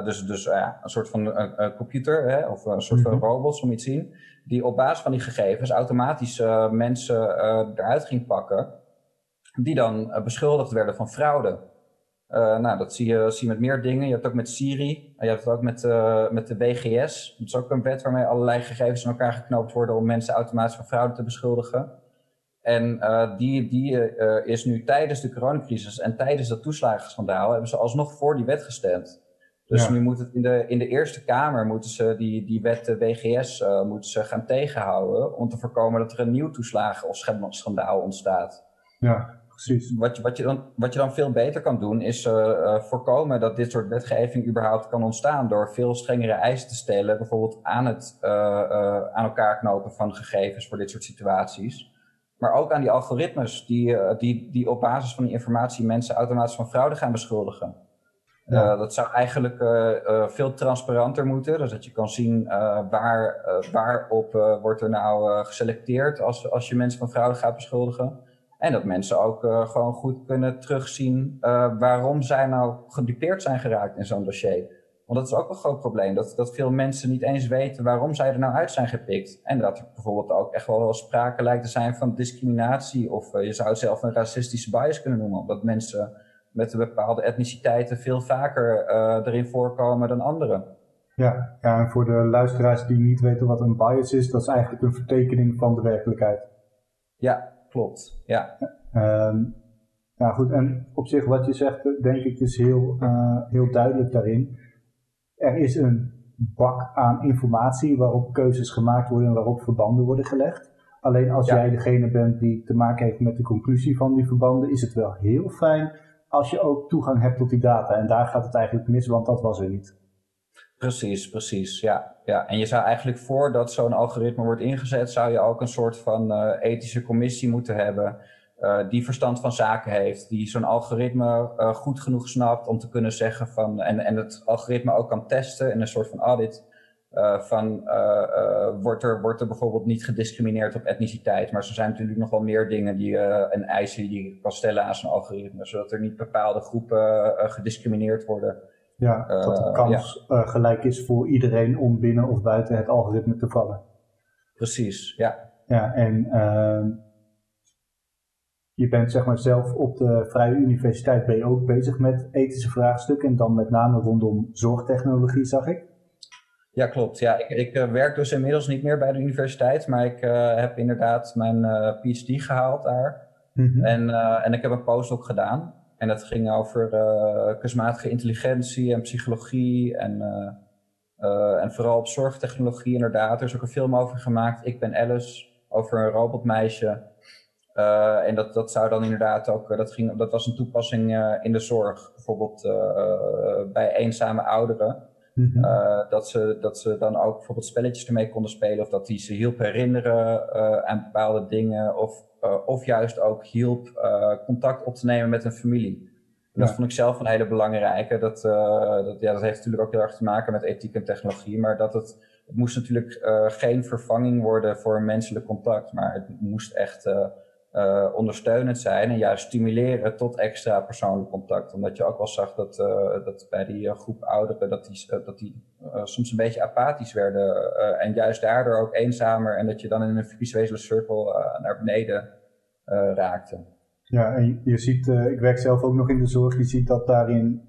dus dus ja, een soort van een computer hè, of een soort van mhm. robots om iets te zien, die op basis van die gegevens automatisch mensen eruit ging pakken die dan beschuldigd werden van fraude. Uh, nou, dat zie je, zie je met meer dingen. Je hebt het ook met Siri, je hebt het ook met, uh, met de WGS. Dat is ook een wet waarmee allerlei gegevens in elkaar geknoopt worden om mensen automatisch van fraude te beschuldigen. En die, die is nu tijdens de coronacrisis en tijdens dat toeslagenschandaal hebben ze alsnog voor die wet gestemd. Dus ja. nu moet het in de, in de Eerste Kamer moeten ze die, die wet de WGS moeten ze gaan tegenhouden om te voorkomen dat er een nieuw toeslagen- of schandaal ontstaat. Ja. Precies. Wat je, wat, je dan, wat je dan veel beter kan doen, is uh, uh, voorkomen dat dit soort wetgeving überhaupt kan ontstaan door veel strengere eisen te stellen, bijvoorbeeld aan het uh, aan elkaar knopen van gegevens voor dit soort situaties. Maar ook aan die algoritmes die, die, die op basis van die informatie mensen automatisch van fraude gaan beschuldigen. Ja. dat zou eigenlijk veel transparanter moeten, dus dat je kan zien waar, waarop wordt er nou geselecteerd als, als je mensen van fraude gaat beschuldigen. En dat mensen ook uh, gewoon goed kunnen terugzien uh, waarom zij nou gedupeerd zijn geraakt in zo'n dossier. Want dat is ook een groot probleem, dat, dat veel mensen niet eens weten waarom zij er nou uit zijn gepikt. En dat er bijvoorbeeld ook echt wel sprake lijkt te zijn van discriminatie of uh, je zou het zelf een racistische bias kunnen noemen. Omdat mensen met bepaalde etniciteiten veel vaker erin voorkomen dan anderen. Ja, ja, en voor de luisteraars die niet weten wat een bias is, dat is eigenlijk een vertekening van de werkelijkheid. Ja, klopt. Ja. Um, ja, goed. En op zich, wat je zegt, denk ik, is heel, uh, heel duidelijk daarin. Er is een bak aan informatie waarop keuzes gemaakt worden en waarop verbanden worden gelegd. Alleen als jij degene bent die te maken heeft met de conclusie van die verbanden, is het wel heel fijn als je ook toegang hebt tot die data. En daar gaat het eigenlijk mis, want dat was er niet. Precies, precies. Ja, ja. En je zou eigenlijk voordat zo'n algoritme wordt ingezet, zou je ook een soort van uh, ethische commissie moeten hebben. Uh, die verstand van zaken heeft, die zo'n algoritme uh, goed genoeg snapt om te kunnen zeggen van, en, en het algoritme ook kan testen in een soort van audit. van wordt, er, wordt er bijvoorbeeld niet gediscrimineerd op etniciteit, maar er zijn natuurlijk nog wel meer dingen die, en eisen die je kan stellen aan zo'n algoritme, zodat er niet bepaalde groepen gediscrimineerd worden. Ja, dat de eh, kans ja. uh, gelijk is voor iedereen om binnen of buiten het algoritme te vallen. Precies, ja. Ja, en uh, je bent zeg maar zelf op de Vrije Universiteit ben je ook bezig met ethische vraagstukken en dan met name rondom zorgtechnologie, zag ik. Ja, klopt. Ja, ik, ik uh, werk dus inmiddels niet meer bij de universiteit, maar ik uh, heb inderdaad mijn uh, PhD gehaald daar. Mm -hmm. en, en ik heb een postdoc gedaan. En dat ging over kunstmatige intelligentie en psychologie en, en vooral op zorgtechnologie inderdaad. Er is ook een film over gemaakt, Ik ben Alice, over een robotmeisje. en dat, dat zou dan inderdaad ook, dat, ging, dat was een toepassing in de zorg, bijvoorbeeld bij eenzame ouderen. Mm -hmm. uh, dat, ze, dat ze dan ook bijvoorbeeld spelletjes ermee konden spelen. Of dat die ze hielp herinneren uh, aan bepaalde dingen. Of, uh, of juist ook hielp contact op te nemen met een familie. En dat vond ik zelf een hele belangrijke. Dat, dat, ja, dat heeft natuurlijk ook heel erg te maken met ethiek en technologie. Maar dat het, het moest natuurlijk geen vervanging worden voor menselijk contact. Maar het moest echt uh, ondersteunend zijn en juist stimuleren tot extra persoonlijk contact. Omdat je ook wel zag dat, uh, dat bij die uh, groep ouderen dat die, dat die soms een beetje apathisch werden en juist daardoor ook eenzamer en dat je dan in een visuele cirkel naar beneden raakte. Ja, en je ziet, ik werk zelf ook nog in de zorg, je ziet dat daarin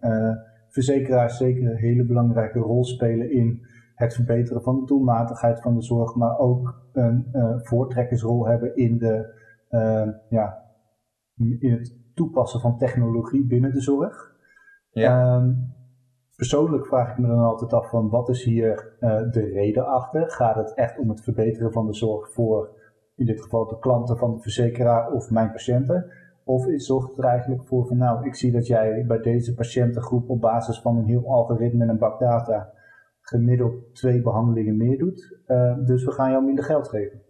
verzekeraars zeker een hele belangrijke rol spelen in het verbeteren van de doelmatigheid van de zorg, maar ook een voortrekkersrol hebben in de ja, in het toepassen van technologie binnen de zorg. Ja. Um, persoonlijk vraag ik me dan altijd af van wat is hier uh, de reden achter? Gaat het echt om het verbeteren van de zorg voor in dit geval de klanten van de verzekeraar of mijn patiënten? Of zorgt het er eigenlijk voor van nou, ik zie dat jij bij deze patiëntengroep op basis van een heel algoritme en een bak data gemiddeld twee behandelingen meer doet. Uh, dus we gaan jou minder geld geven.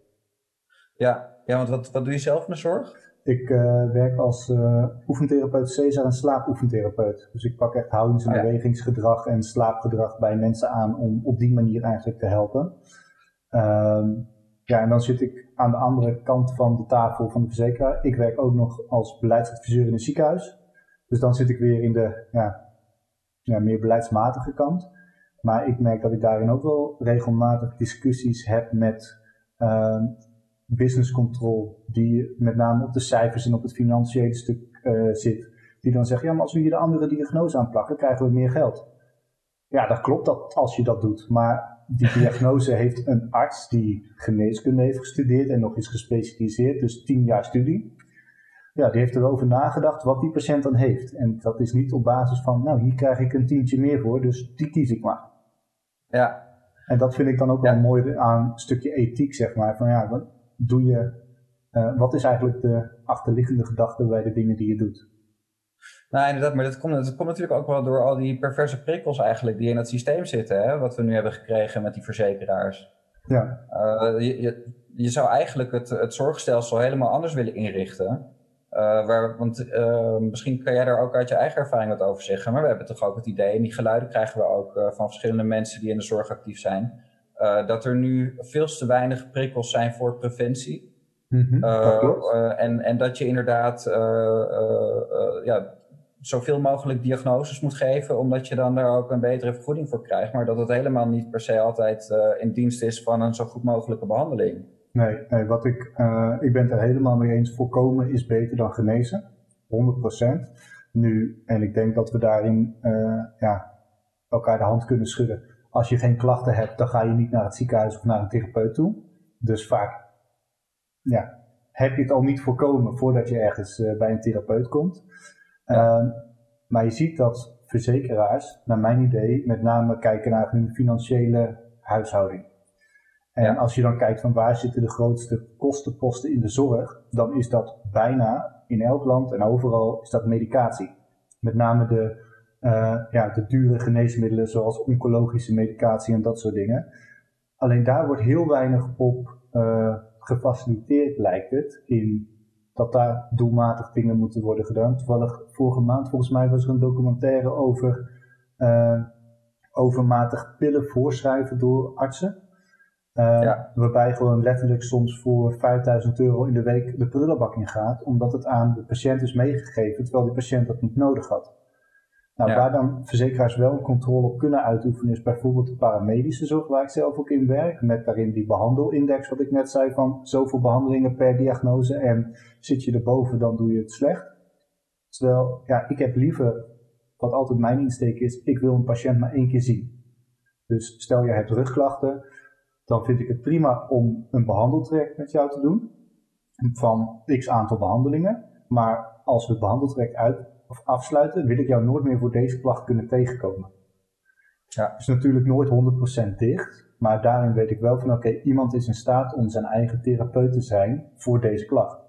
Ja, ja, want wat, wat doe je zelf in de zorg? Ik uh, werk als uh, oefentherapeut Cesar en slaapoefentherapeut. Dus ik pak echt houdings- en ja. bewegingsgedrag en slaapgedrag bij mensen aan om op die manier eigenlijk te helpen. Um, ja, en dan zit ik aan de andere kant van de tafel van de verzekeraar. Ik werk ook nog als beleidsadviseur in een ziekenhuis. Dus dan zit ik weer in de ja, ja, meer beleidsmatige kant. Maar ik merk dat ik daarin ook wel regelmatig discussies heb met uh, business control, die met name op de cijfers en op het financiële stuk uh, zit, die dan zegt, ja, maar als we hier de andere diagnose aanplakken, krijgen we meer geld. Ja, dat klopt dat als je dat doet, maar die <laughs> diagnose heeft een arts die geneeskunde heeft gestudeerd en nog is gespecialiseerd, dus tien jaar studie. Ja, die heeft erover nagedacht wat die patiënt dan heeft. En dat is niet op basis van, nou, hier krijg ik een tientje meer voor, dus die kies ik maar. Ja. En dat vind ik dan ook ja. wel mooi aan een stukje ethiek, zeg maar. Van ja, doe je, uh, wat is eigenlijk de achterliggende gedachte bij de dingen die je doet? Nou, inderdaad, maar dat komt, dat komt natuurlijk ook wel door al die perverse prikkels eigenlijk die in het systeem zitten, hè, wat we nu hebben gekregen met die verzekeraars. Ja. Uh, je, je, je, zou eigenlijk het, het zorgstelsel helemaal anders willen inrichten. Uh, waar, want uh, misschien kan jij daar ook uit je eigen ervaring wat over zeggen, maar we hebben toch ook het idee, en die geluiden krijgen we ook van verschillende mensen die in de zorg actief zijn, uh, dat er nu veel te weinig prikkels zijn voor preventie. Mm -hmm, uh, uh, en, en dat je inderdaad ja, zoveel mogelijk diagnoses moet geven, omdat je dan daar ook een betere vergoeding voor krijgt. Maar dat het helemaal niet per se altijd in dienst is van een zo goed mogelijke behandeling. Nee, nee wat ik, ik ben het er helemaal mee eens. Voorkomen is beter dan genezen. 100%. Nu, en ik denk dat we daarin ja, elkaar de hand kunnen schudden als je geen klachten hebt, dan ga je niet naar het ziekenhuis of naar een therapeut toe. Dus vaak ja, heb je het al niet voorkomen voordat je ergens uh, bij een therapeut komt. Ja. Uh, maar je ziet dat verzekeraars, naar mijn idee, met name kijken naar hun financiële huishouding. En ja. als je dan kijkt van waar zitten de grootste kostenposten in de zorg, dan is dat bijna in elk land en overal is dat medicatie. Met name de ja, de dure geneesmiddelen zoals oncologische medicatie en dat soort dingen. Alleen daar wordt heel weinig op uh, gefaciliteerd, lijkt het, in dat daar doelmatig dingen moeten worden gedaan. Toevallig vorige maand volgens mij was er een documentaire over uh, overmatig pillen voorschrijven door artsen. Uh, ja. Waarbij gewoon letterlijk soms voor 5000 euro in de week de prullenbak in gaat, omdat het aan de patiënt is meegegeven, terwijl die patiënt dat niet nodig had. Nou, waar dan verzekeraars wel controle op kunnen uitoefenen, is bijvoorbeeld de paramedische zorg, waar ik zelf ook in werk. Met daarin die behandelindex, wat ik net zei, van zoveel behandelingen per diagnose. En zit je erboven, dan doe je het slecht. Terwijl, ja, ik heb liever, wat altijd mijn insteek is, ik wil een patiënt maar één keer zien. Dus stel je hebt rugklachten, dan vind ik het prima om een behandeltraject met jou te doen. Van x aantal behandelingen. Maar als we het behandeltraject uit of afsluiten, wil ik jou nooit meer voor deze klacht kunnen tegenkomen. Ja. Is natuurlijk nooit 100% dicht, maar daarin weet ik wel van oké, iemand is in staat om zijn eigen therapeut te zijn voor deze klacht.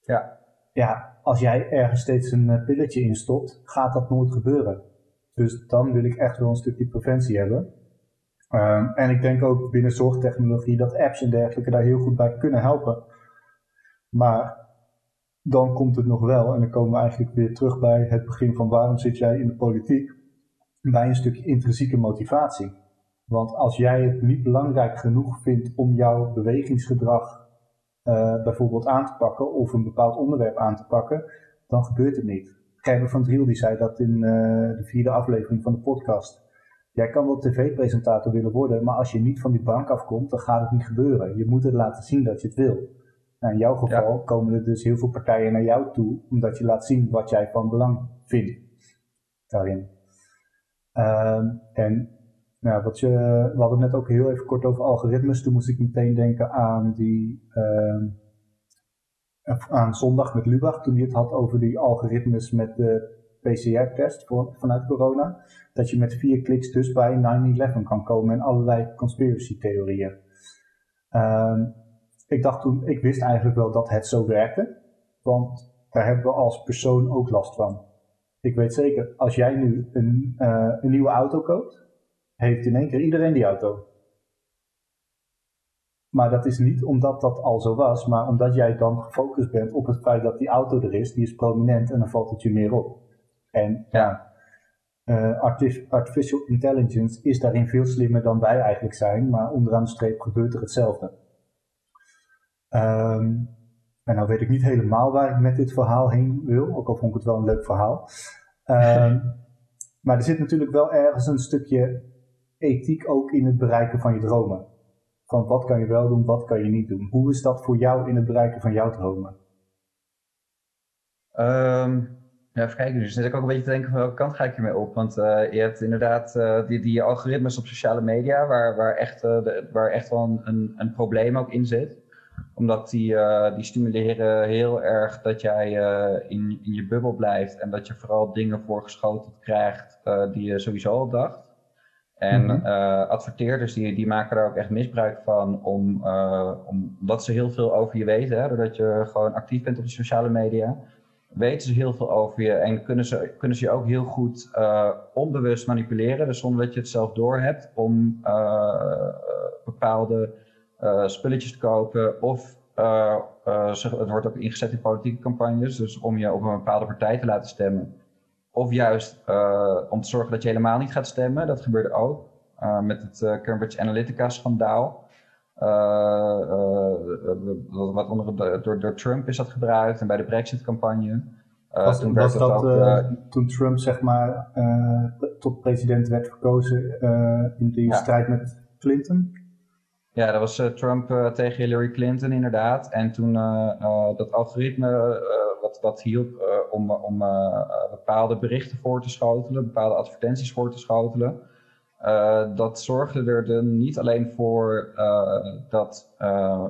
Ja. Ja, als jij ergens steeds een eh, pilletje instopt, gaat dat nooit gebeuren. Dus dan wil ik echt wel een stukje preventie hebben. Ehm, en ik denk ook binnen zorgtechnologie dat apps en dergelijke daar heel goed bij kunnen helpen. Maar dan komt het nog wel, en dan komen we eigenlijk weer terug bij het begin van waarom zit jij in de politiek, bij een stukje intrinsieke motivatie. Want als jij het niet belangrijk genoeg vindt om jouw bewegingsgedrag uh, bijvoorbeeld aan te pakken of een bepaald onderwerp aan te pakken, dan gebeurt het niet. Gerber van Driel die zei dat in uh, de vierde aflevering van de podcast. Jij kan wel tv-presentator willen worden, maar als je niet van die bank afkomt, dan gaat het niet gebeuren. Je moet het laten zien dat je het wil. Nou, in jouw geval komen er dus heel veel partijen naar jou toe, omdat je laat zien wat jij van belang vindt daarin. Uh, en nou, wat je, we hadden net ook heel even kort over algoritmes. Toen moest ik meteen denken aan die uh, aan zondag met Lubach, toen hij het had over die algoritmes met de PCR-test vanuit corona. Dat je met vier kliks dus bij 9-11 kan komen en allerlei conspiracy theorieën. Ik dacht toen, ik wist eigenlijk wel dat het zo werkte, want daar hebben we als persoon ook last van. Ik weet zeker, als jij nu een, uh, een nieuwe auto koopt, heeft in één keer iedereen die auto. Maar dat is niet omdat dat al zo was, maar omdat jij dan gefocust bent op het feit dat die auto er is, die is prominent en dan valt het je meer op. En ja, uh, artificial intelligence is daarin veel slimmer dan wij eigenlijk zijn, maar onderaan de streep gebeurt er hetzelfde. Um, en nou weet ik niet helemaal waar ik met dit verhaal heen wil, ook al vond ik het wel een leuk verhaal. Um, <laughs> maar er zit natuurlijk wel ergens een stukje ethiek ook in het bereiken van je dromen. Van wat kan je wel doen, wat kan je niet doen. Hoe is dat voor jou in het bereiken van jouw dromen? Um, ja, even kijken. Dus zit ik ook een beetje te denken van welke kant ga ik hiermee op? Want uh, je hebt inderdaad uh, die, die algoritmes op sociale media waar, waar, echt, uh, de, waar echt wel een, een probleem ook in zit omdat die, uh, die stimuleren heel erg dat jij uh, in, in je bubbel blijft en dat je vooral dingen voorgeschoten krijgt uh, die je sowieso al dacht. En mm -hmm. adverteerders die, die maken daar ook echt misbruik van, om, omdat ze heel veel over je weten. Hè, doordat je gewoon actief bent op de sociale media, weten ze heel veel over je en kunnen ze, kunnen ze je ook heel goed onbewust manipuleren. Dus zonder dat je het zelf doorhebt om bepaalde spulletjes te kopen. Of uh, uh, het wordt ook ingezet in politieke campagnes, dus om je op een bepaalde partij te laten stemmen. Of juist om te zorgen dat je helemaal niet gaat stemmen. Dat gebeurde ook met het Cambridge Analytica-schandaal. wat onder, door, door Trump is dat gebruikt en bij de Brexit-campagne. Was, toen, was dat, ook, toen Trump zeg maar tot president werd verkozen in ja. strijd met Clinton? Ja, dat was uh, Trump uh, tegen Hillary Clinton inderdaad. En toen uh, dat algoritme wat, wat hielp om, om bepaalde berichten voor te schotelen, bepaalde advertenties voor te schotelen. dat zorgde er dan niet alleen voor dat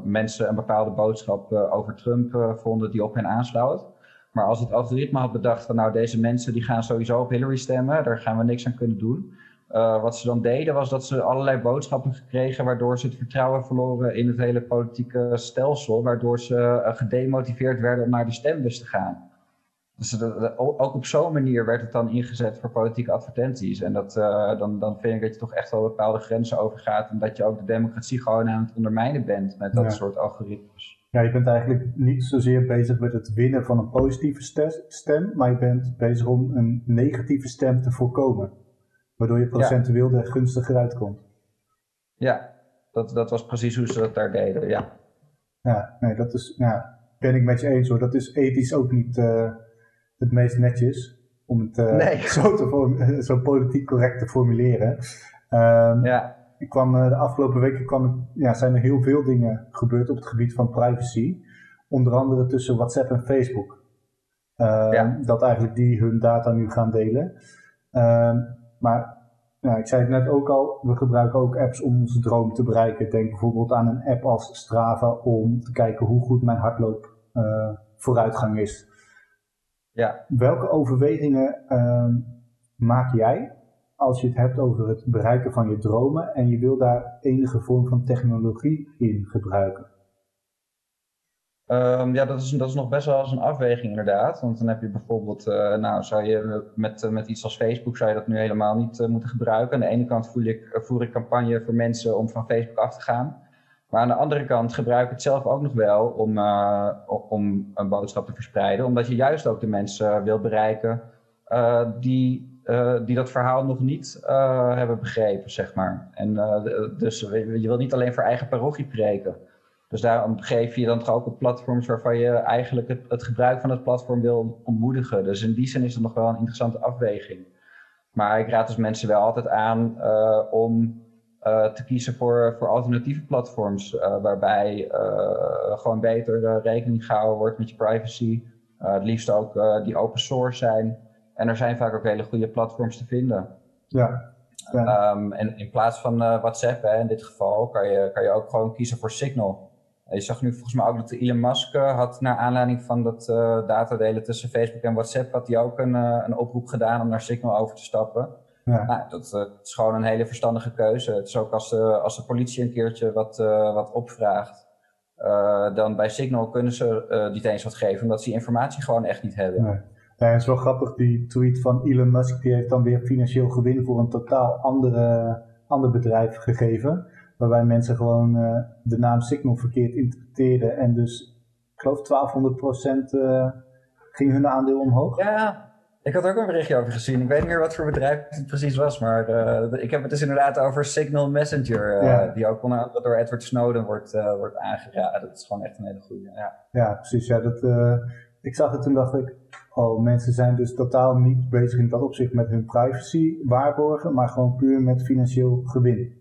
mensen een bepaalde boodschap over Trump vonden die op hen aansloot. Maar als het algoritme had bedacht van nou deze mensen die gaan sowieso op Hillary stemmen, daar gaan we niks aan kunnen doen uh, wat ze dan deden was dat ze allerlei boodschappen gekregen waardoor ze het vertrouwen verloren in het hele politieke stelsel, waardoor ze uh, gedemotiveerd werden om naar de stembus te gaan. Dus ook op zo'n manier werd het dan ingezet voor politieke advertenties. En dat, uh, dan, dan vind ik dat je toch echt wel bepaalde grenzen overgaat en dat je ook de democratie gewoon aan het ondermijnen bent met dat soort algoritmes. Ja, je bent eigenlijk niet zozeer bezig met het winnen van een positieve stem, maar je bent bezig om een negatieve stem te voorkomen. Waardoor je procentueel ja. er gunstiger uitkomt. Ja, dat, dat was precies hoe ze dat daar deden, ja. Ja, nee, dat is, ja, ben ik met je eens hoor. Dat is ethisch ook niet uh, het meest netjes. om het uh, <laughs> zo, te <laughs> zo politiek correct te formuleren. Um, ja. Ik kwam, de afgelopen weken kwam, ja, zijn er heel veel dingen gebeurd op het gebied van privacy. Onder andere tussen WhatsApp en Facebook. Uh, Dat eigenlijk die hun data nu gaan delen. Uh, maar ik zei het net ook al, we gebruiken ook apps om onze droom te bereiken. Denk bijvoorbeeld aan een app als Strava om te kijken hoe goed mijn hardloop uh, vooruitgang is. Ja. Welke overwegingen uh, maak jij als je het hebt over het bereiken van je dromen en je wil daar enige vorm van technologie in gebruiken? Um, ja, dat is, dat is nog best wel eens een afweging inderdaad. Want dan heb je bijvoorbeeld, uh, nou zou je met, uh, met iets als Facebook zou je dat nu helemaal niet uh, moeten gebruiken. Aan de ene kant voer ik, voer ik campagne voor mensen om van Facebook af te gaan. Maar aan de andere kant gebruik ik het zelf ook nog wel om, om een boodschap te verspreiden. Omdat je juist ook de mensen wilt bereiken die, die dat verhaal nog niet hebben begrepen, zeg maar. En dus je wilt niet alleen voor eigen parochie preken. Dus daarom geef je dan toch ook op platforms waarvan je eigenlijk het, het, gebruik van het platform wil ontmoedigen. Dus in die zin is het nog wel een interessante afweging. Maar ik raad dus mensen wel altijd aan uh, om uh, te kiezen voor, voor alternatieve platforms. Uh, waarbij gewoon beter rekening gehouden wordt met je privacy. het liefst ook die open source zijn. En er zijn vaak ook hele goede platforms te vinden. Ja. ja. Um, en in plaats van WhatsApp, hè, in dit geval, kan je, kan je ook gewoon kiezen voor Signal. Je zag nu volgens mij ook dat Elon Musk uh, had naar aanleiding van dat uh, datadelen tussen Facebook en WhatsApp, had hij ook een, uh, een oproep gedaan om naar Signal over te stappen. Ja. Nou, dat is gewoon een hele verstandige keuze. Het is ook als de, als de politie een keertje wat, wat opvraagt, dan bij Signal kunnen ze niet eens wat geven, omdat ze die informatie gewoon echt niet hebben. Nee. Ja, het is wel grappig, die tweet van Elon Musk, die heeft dan weer financieel gewin voor een totaal andere, ander bedrijf gegeven waarbij mensen gewoon uh, de naam Signal verkeerd interpreteerden en dus, ik geloof 1200% uh, eh, ging hun aandeel omhoog. Ja, ik had ook een berichtje over gezien. Ik weet niet meer wat voor bedrijf het precies was, maar uh, ik heb het dus inderdaad over Signal Messenger, ja. die ook onder door Edward Snowden wordt, wordt aangeraden. Dat is gewoon echt een hele goede. Ja, ja precies. Ja, dat, ik zag het toen dacht ik, oh, mensen zijn dus totaal niet bezig in dat opzicht met hun privacy waarborgen, maar gewoon puur met financieel gewin.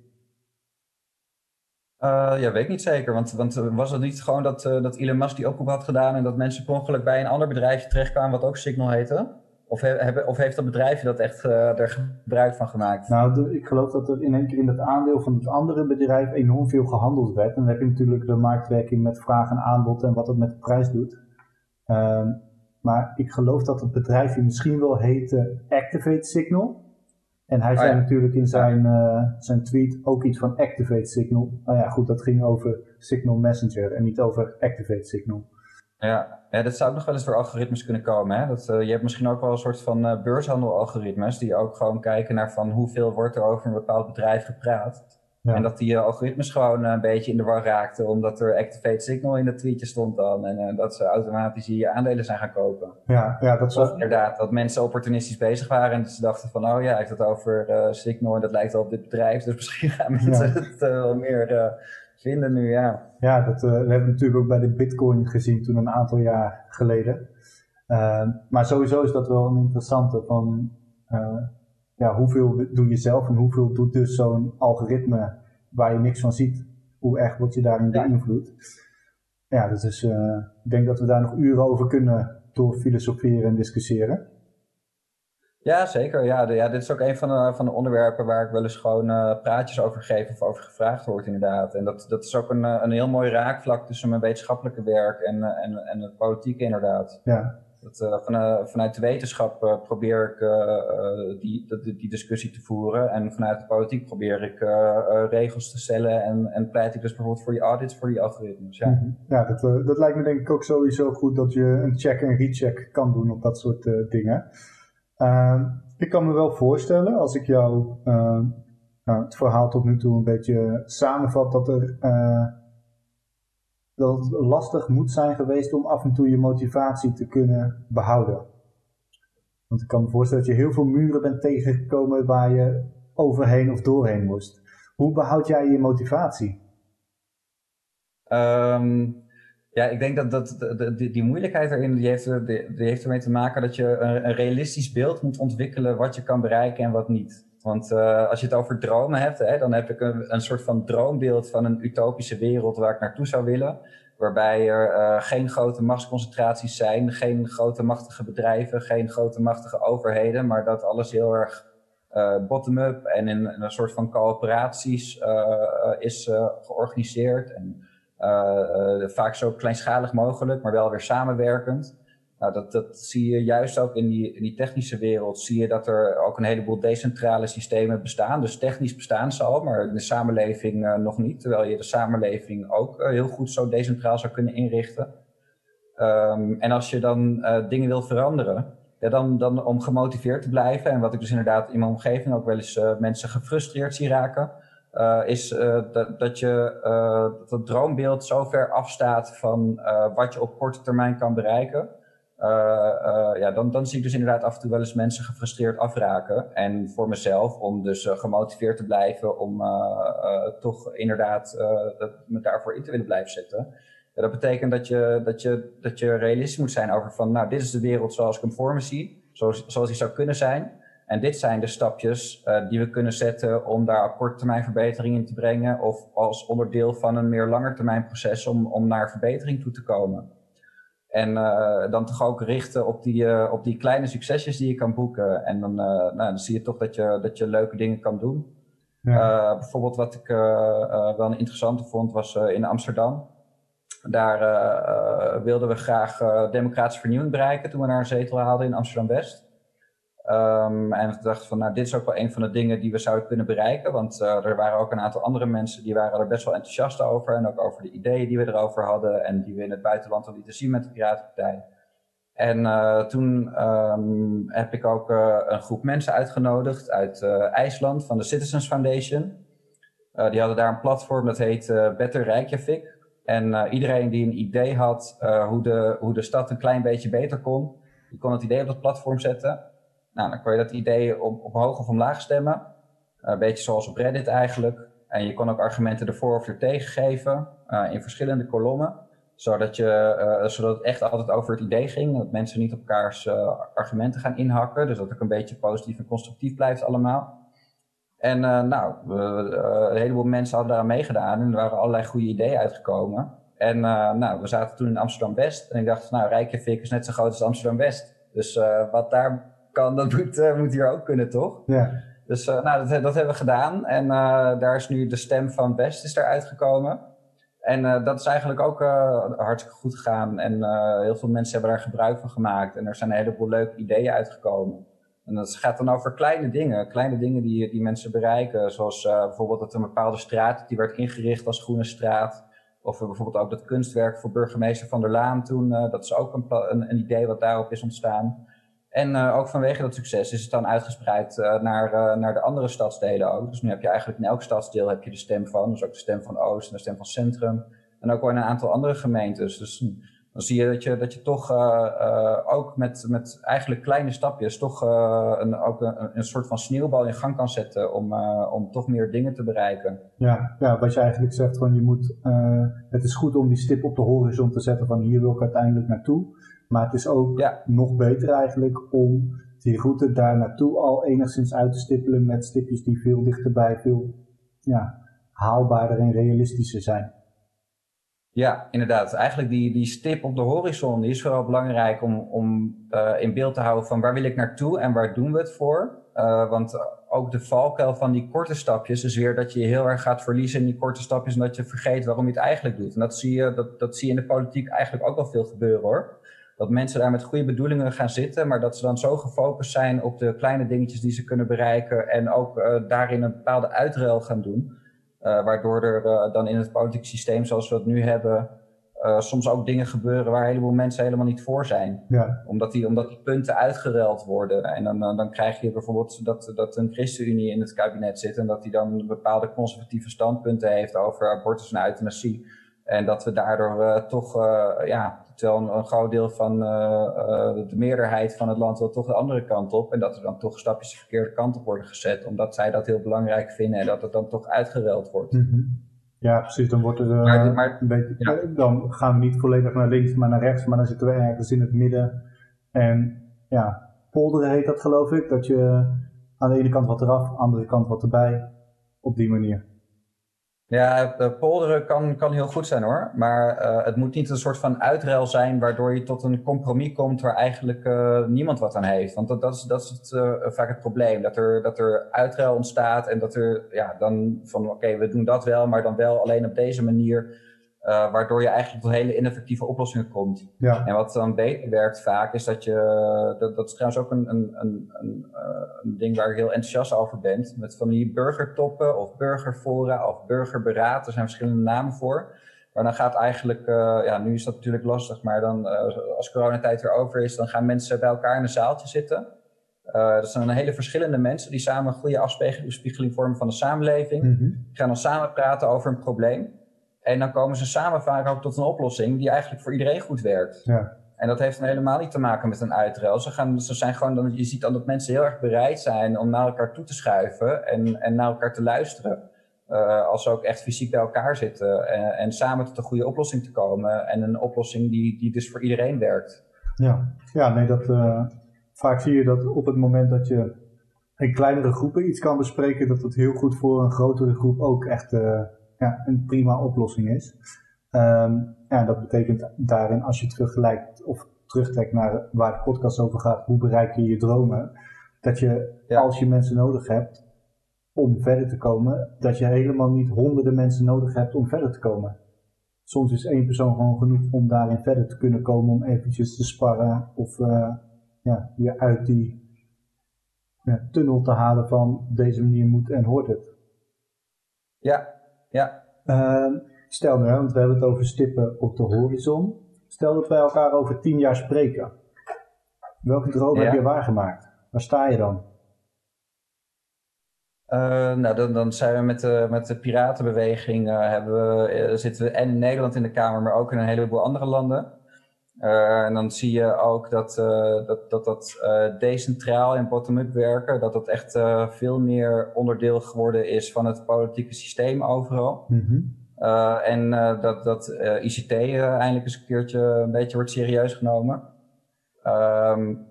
Uh, ja, weet ik niet zeker. Want, want eh, was het niet gewoon dat, uh, dat Elon Musk die oproep had gedaan en dat mensen per ongeluk bij een ander bedrijfje terechtkwamen wat ook Signal heette? Of, he, of heeft dat bedrijfje dat echt er gebruik van gemaakt? Nou, ik geloof dat er in één keer in dat aandeel van het andere bedrijf enorm veel gehandeld werd. En dan heb je natuurlijk de marktwerking met vraag en aanbod en wat het met de prijs doet. Ehm, maar ik geloof dat het bedrijfje misschien wel heette Activate Signal. En hij oh zei natuurlijk in zijn, uh, zijn tweet ook iets van Activate Signal. Nou ja, goed, dat ging over Signal Messenger en niet over Activate Signal. Ja, ja dat zou ook nog wel eens door algoritmes kunnen komen. Hè? Dat, uh, je hebt misschien ook wel een soort van uh, beurshandel-algoritmes die ook gewoon kijken naar van hoeveel wordt er over een bepaald bedrijf gepraat. En dat die algoritmes gewoon een beetje in de war raakten, omdat er Activate Signal in dat tweetje stond dan. En uh, dat ze automatisch je aandelen zijn gaan kopen. Ja, ja dat was... inderdaad, dat mensen opportunistisch bezig waren en ze dachten van, oh ja, ik heb het over uh, Signal en dat lijkt wel op dit bedrijf. Dus <laughs> misschien gaan mensen het uh, wel meer vinden nu, ja. Ja, dat we hebben we natuurlijk ook bij de Bitcoin gezien toen een aantal jaar geleden. maar sowieso is dat wel een interessante van ja, hoeveel doe je zelf en hoeveel doet dus zo'n algoritme waar je niks van ziet? Hoe erg word je daarin beïnvloed? Ja, dus, dus uh, ik denk dat we daar nog uren over kunnen door filosoferen en discussiëren. Ja, zeker. Ja, de, ja, dit is ook een van de, van de onderwerpen waar ik wel eens gewoon uh, praatjes over geef of over gevraagd word, inderdaad. En dat, dat is ook een, eh, een heel mooi raakvlak tussen mijn wetenschappelijke werk en, en, en het politieke, inderdaad. Ja. Uh, van, vanuit de wetenschap uh, probeer ik die, die, die, discussie te voeren. En vanuit de politiek probeer ik regels te stellen. En, en pleit ik dus bijvoorbeeld voor die audits, voor die algoritmes. Ja, mhm. ja dat, dat lijkt me denk ik ook sowieso goed dat je een check en recheck kan doen op dat soort dingen. Ehm, ik kan me wel voorstellen, als ik jou nou, het verhaal tot nu toe een beetje samenvat, dat er dat het lastig moet zijn geweest om af en toe je motivatie te kunnen behouden. Want ik kan me voorstellen dat je heel veel muren bent tegengekomen waar je overheen of doorheen moest. Hoe behoud jij je motivatie? Um, Ja, ik denk dat, dat die, moeilijkheid erin, die heeft, ermee te maken dat je een, realistisch beeld moet ontwikkelen wat je kan bereiken en wat niet. Want uh, als je het over dromen hebt, hè, dan heb ik een, soort van droombeeld van een utopische wereld waar ik naartoe zou willen. Waarbij er uh, geen grote machtsconcentraties zijn, geen grote machtige bedrijven, geen grote machtige overheden, maar dat alles heel erg uh, bottom-up en in, in, een soort van coöperaties is georganiseerd. En vaak zo kleinschalig mogelijk, maar wel weer samenwerkend. Nou, dat, dat zie je juist ook in die, in die technische wereld. Zie je dat er ook een heleboel decentrale systemen bestaan. Dus technisch bestaan ze al, maar in de samenleving uh, nog niet. Terwijl je de samenleving ook uh, heel goed zo decentraal zou kunnen inrichten. Um, en als je dan uh, dingen wil veranderen, ja, dan, dan om gemotiveerd te blijven. En wat ik dus inderdaad in mijn omgeving ook wel eens mensen gefrustreerd zie raken. is dat, dat je dat droombeeld zo ver afstaat van wat je op korte termijn kan bereiken ja, dan, dan zie ik dus inderdaad af en toe wel eens mensen gefrustreerd afraken. En voor mezelf, om dus uh, gemotiveerd te blijven, om toch inderdaad me daarvoor in te willen blijven zetten. Dat betekent dat je, dat, je, dat je realistisch moet zijn over van, nou, dit is de wereld zoals ik hem voor me zie, zoals, zoals die zou kunnen zijn. En dit zijn de stapjes die we kunnen zetten om daar op korte termijn verbetering in te brengen, of als onderdeel van een meer langetermijn proces om, om naar verbetering toe te komen. En uh, dan toch ook richten op die, uh, op die kleine succesjes die je kan boeken. En dan, uh, nou, dan zie je toch dat je, dat je leuke dingen kan doen. Ja. bijvoorbeeld wat ik wel een interessante vond was in Amsterdam. Daar wilden we graag democratische vernieuwing bereiken toen we naar een zetel haalden in Amsterdam-West. Um, en ik dacht van, nou, dit is ook wel een van de dingen die we zouden kunnen bereiken. Want uh, er waren ook een aantal andere mensen die waren er best wel enthousiast over. En ook over de ideeën die we erover hadden en die we in het buitenland al lieten zien met de Piratenpartij. En uh, toen um, heb ik ook uh, een groep mensen uitgenodigd uit IJsland van de Citizens Foundation. die hadden daar een platform dat heet Better Reykjavik. En iedereen die een idee had hoe, de, hoe de stad een klein beetje beter kon, die kon het idee op dat platform zetten. Nou, dan kon je dat idee op hoog of omlaag stemmen. een beetje zoals op Reddit eigenlijk. En je kon ook argumenten ervoor of er tegen geven uh, in verschillende kolommen. Zodat, je, uh, zodat het echt altijd over het idee ging. Dat mensen niet op elkaars argumenten gaan inhakken. Dus dat het een beetje positief en constructief blijft allemaal. En nou, een heleboel mensen hadden daaraan meegedaan. En er waren allerlei goede ideeën uitgekomen. En nou, we zaten toen in Amsterdam-West. En ik dacht, nou, Rijkjavik is net zo groot als Amsterdam-West. Dus wat daar kan, dat moet, uh, moet hier ook kunnen, toch? Ja. Dus uh, nou, dat, dat, hebben we gedaan. En uh, daar is nu de stem van Best is eruit gekomen. En dat is eigenlijk ook hartstikke goed gegaan. En heel veel mensen hebben daar gebruik van gemaakt. En er zijn een heleboel leuke ideeën uitgekomen. En dat gaat dan over kleine dingen. Kleine dingen die, die mensen bereiken. Zoals bijvoorbeeld dat een bepaalde straat, die werd ingericht als groene straat. Of bijvoorbeeld ook dat kunstwerk voor burgemeester Van der Laan toen. dat is ook een, een, een idee wat daarop is ontstaan. En uh, ook vanwege dat succes is het dan uitgespreid uh, naar, uh, naar de andere stadsdelen ook. Dus nu heb je eigenlijk in elk stadsdeel heb je de stem van. Dus ook de stem van Oost en de stem van Centrum. En ook wel in een aantal andere gemeentes. Dus dan zie je dat je, dat je toch ook met, met eigenlijk kleine stapjes toch een, ook een, een soort van sneeuwbal in gang kan zetten om, om toch meer dingen te bereiken. Ja, ja wat je eigenlijk zegt, van je moet, het is goed om die stip op de horizon te zetten van hier wil ik uiteindelijk naartoe. Maar het is ook nog beter eigenlijk om die route daar naartoe al enigszins uit te stippelen met stipjes die veel dichterbij, veel ja, haalbaarder en realistischer zijn. Ja, inderdaad. Eigenlijk die, die stip op de horizon die is vooral belangrijk om, om uh, in beeld te houden van waar wil ik naartoe en waar doen we het voor. Uh, want ook de valkuil van die korte stapjes is weer dat je je heel erg gaat verliezen in die korte stapjes en dat je vergeet waarom je het eigenlijk doet. En dat zie je, dat, dat zie je in de politiek eigenlijk ook wel veel gebeuren hoor dat mensen daar met goede bedoelingen gaan zitten, maar dat ze dan zo gefocust zijn op de kleine dingetjes die ze kunnen bereiken en ook uh, daarin een bepaalde uitruil gaan doen. Uh, waardoor er uh, dan in het politiek systeem zoals we het nu hebben, soms ook dingen gebeuren waar een heleboel mensen helemaal niet voor zijn. Ja. Omdat, die, omdat die punten uitgeruild worden. En dan, dan krijg je bijvoorbeeld dat, dat een ChristenUnie in het kabinet zit en dat die dan bepaalde conservatieve standpunten heeft over abortus en euthanasie. En dat we daardoor toch ja, Terwijl een, groot deel van uh, uh, de meerderheid van het land wil toch de andere kant op. En dat er dan toch stapjes de verkeerde kant op worden gezet. Omdat zij dat heel belangrijk vinden en dat het dan toch uitgeruild wordt. Mm Ja, precies. Dan wordt er uh, maar, een beetje. Dan gaan we niet volledig naar links, maar naar rechts, maar dan zitten we ergens in het midden. En ja, polderen heet dat geloof ik. Dat je aan de ene kant wat eraf, aan de andere kant wat erbij. Op die manier. Ja, polderen kan, kan heel goed zijn hoor. Maar uh, het moet niet een soort van uitruil zijn waardoor je tot een compromis komt waar eigenlijk uh, niemand wat aan heeft. Want dat, dat is, dat is het, vaak het probleem. Dat er, dat er uitruil ontstaat en dat er ja, dan van oké, we doen dat wel, maar dan wel alleen op deze manier. Uh, waardoor je eigenlijk tot hele ineffectieve oplossingen komt. Ja. En wat dan beter werkt vaak, is dat je, dat, dat is trouwens ook een, een, een, een, uh, een ding waar ik heel enthousiast over ben, met van die burgertoppen of burgerfora of burgerberaad, er zijn verschillende namen voor. Maar dan gaat eigenlijk, uh, ja, nu is dat natuurlijk lastig, maar dan als coronatijd weer over is, dan gaan mensen bij elkaar in een zaaltje zitten. dat zijn hele verschillende mensen die samen een goede afspiegeling vormen van de samenleving. Mm -hmm. Die gaan dan samen praten over een probleem. En dan komen ze samen vaak ook tot een oplossing die eigenlijk voor iedereen goed werkt. Ja. En dat heeft dan helemaal niet te maken met een uitruil. Ze, gaan, ze zijn gewoon dan, je ziet dan dat mensen heel erg bereid zijn om naar elkaar toe te schuiven en, en naar elkaar te luisteren. Uh, als ze ook echt fysiek bij elkaar zitten en, en, samen tot een goede oplossing te komen. En een oplossing die, die dus voor iedereen werkt. Ja, ja nee, dat, uh, vaak zie je dat op het moment dat je in kleinere groepen iets kan bespreken, dat het heel goed voor een grotere groep ook echt uh, ja, een prima oplossing is. Um, ja, dat betekent daarin, als je teruggelijkt of terugtrekt naar waar de podcast over gaat, hoe bereik je je dromen, dat je als je mensen nodig hebt om verder te komen, dat je helemaal niet honderden mensen nodig hebt om verder te komen. Soms is één persoon gewoon genoeg om daarin verder te kunnen komen, om eventjes te sparren of uh, ja, je uit die ja, tunnel te halen van deze manier moet en hoort het. Ja, ja. Uh, stel nu, want we hebben het over stippen op de horizon. Stel dat wij elkaar over tien jaar spreken. Welke droom heb je waargemaakt? Waar sta je dan? Uh, nou, dan, dan, zijn we met de, met de piratenbeweging, uh, hebben we, uh, zitten we en in Nederland in de Kamer, maar ook in een heleboel andere landen. En dan zie je ook dat dat, dat, dat decentraal en bottom-up werken, dat dat echt veel meer onderdeel geworden is van het politieke systeem overal. Mm en dat, dat ICT eindelijk eens een keertje een beetje wordt serieus genomen. Um,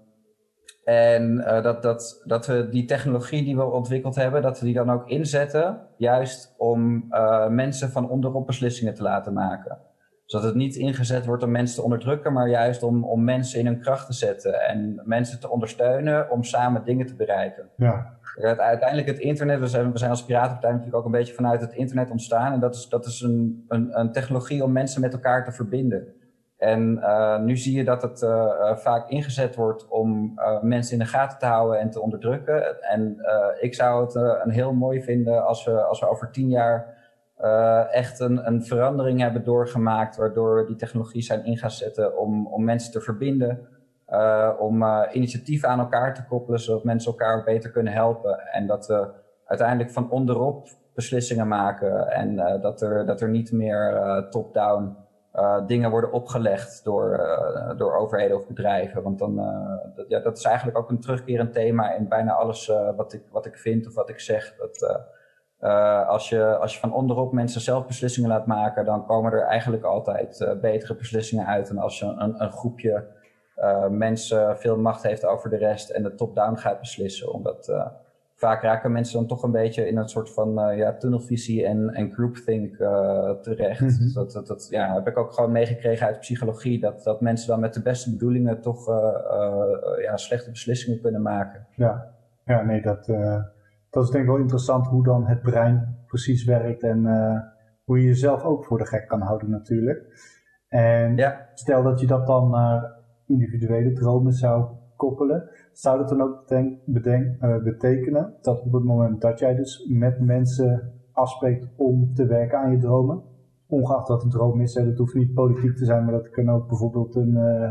en uh, dat, dat, dat we die technologie die we ontwikkeld hebben, dat we die dan ook inzetten, juist om uh, mensen van onderop beslissingen te laten maken. Zodat het niet ingezet wordt om mensen te onderdrukken, maar juist om, om mensen in hun kracht te zetten en mensen te ondersteunen om samen dingen te bereiken. Ja. Uiteindelijk het internet, we zijn, we zijn als Piratenpartij natuurlijk ook een beetje vanuit het internet ontstaan. En dat is, dat is een, een, een technologie om mensen met elkaar te verbinden. En uh, nu zie je dat het uh, vaak ingezet wordt om mensen in de gaten te houden en te onderdrukken. En ik zou het een heel mooi vinden als we, als we over tien jaar echt een, een verandering hebben doorgemaakt, waardoor die technologie zijn in gaat zetten om, om mensen te verbinden, om initiatieven aan elkaar te koppelen, zodat mensen elkaar beter kunnen helpen. En dat we uiteindelijk van onderop beslissingen maken en dat, er, dat er niet meer top-down dingen worden opgelegd door, door overheden of bedrijven. Want dan, dat, ja, dat is eigenlijk ook een terugkerend thema in bijna alles wat, ik, wat ik vind of wat ik zeg. Dat, als, je, als je van onderop mensen zelf beslissingen laat maken, dan komen er eigenlijk altijd betere beslissingen uit dan als je een, een groepje mensen veel macht heeft over de rest en de top-down gaat beslissen. Omdat vaak raken mensen dan toch een beetje in een soort van ja, tunnelvisie en, en groupthink terecht. Mm -hmm. dat, dat, dat ja, heb ik ook gewoon meegekregen uit psychologie, dat, dat mensen dan met de beste bedoelingen toch ja, slechte beslissingen kunnen maken. Ja, ja nee, dat, dat is denk ik wel interessant hoe dan het brein precies werkt en hoe je jezelf ook voor de gek kan houden natuurlijk. En ja. stel dat je dat dan naar individuele dromen zou koppelen. Zou dat dan ook bedenk, uh, betekenen dat op het moment dat jij dus met mensen afspreekt om te werken aan je dromen, ongeacht wat een droom is, hè, dat hoeft niet politiek te zijn, maar dat kan ook bijvoorbeeld een, uh,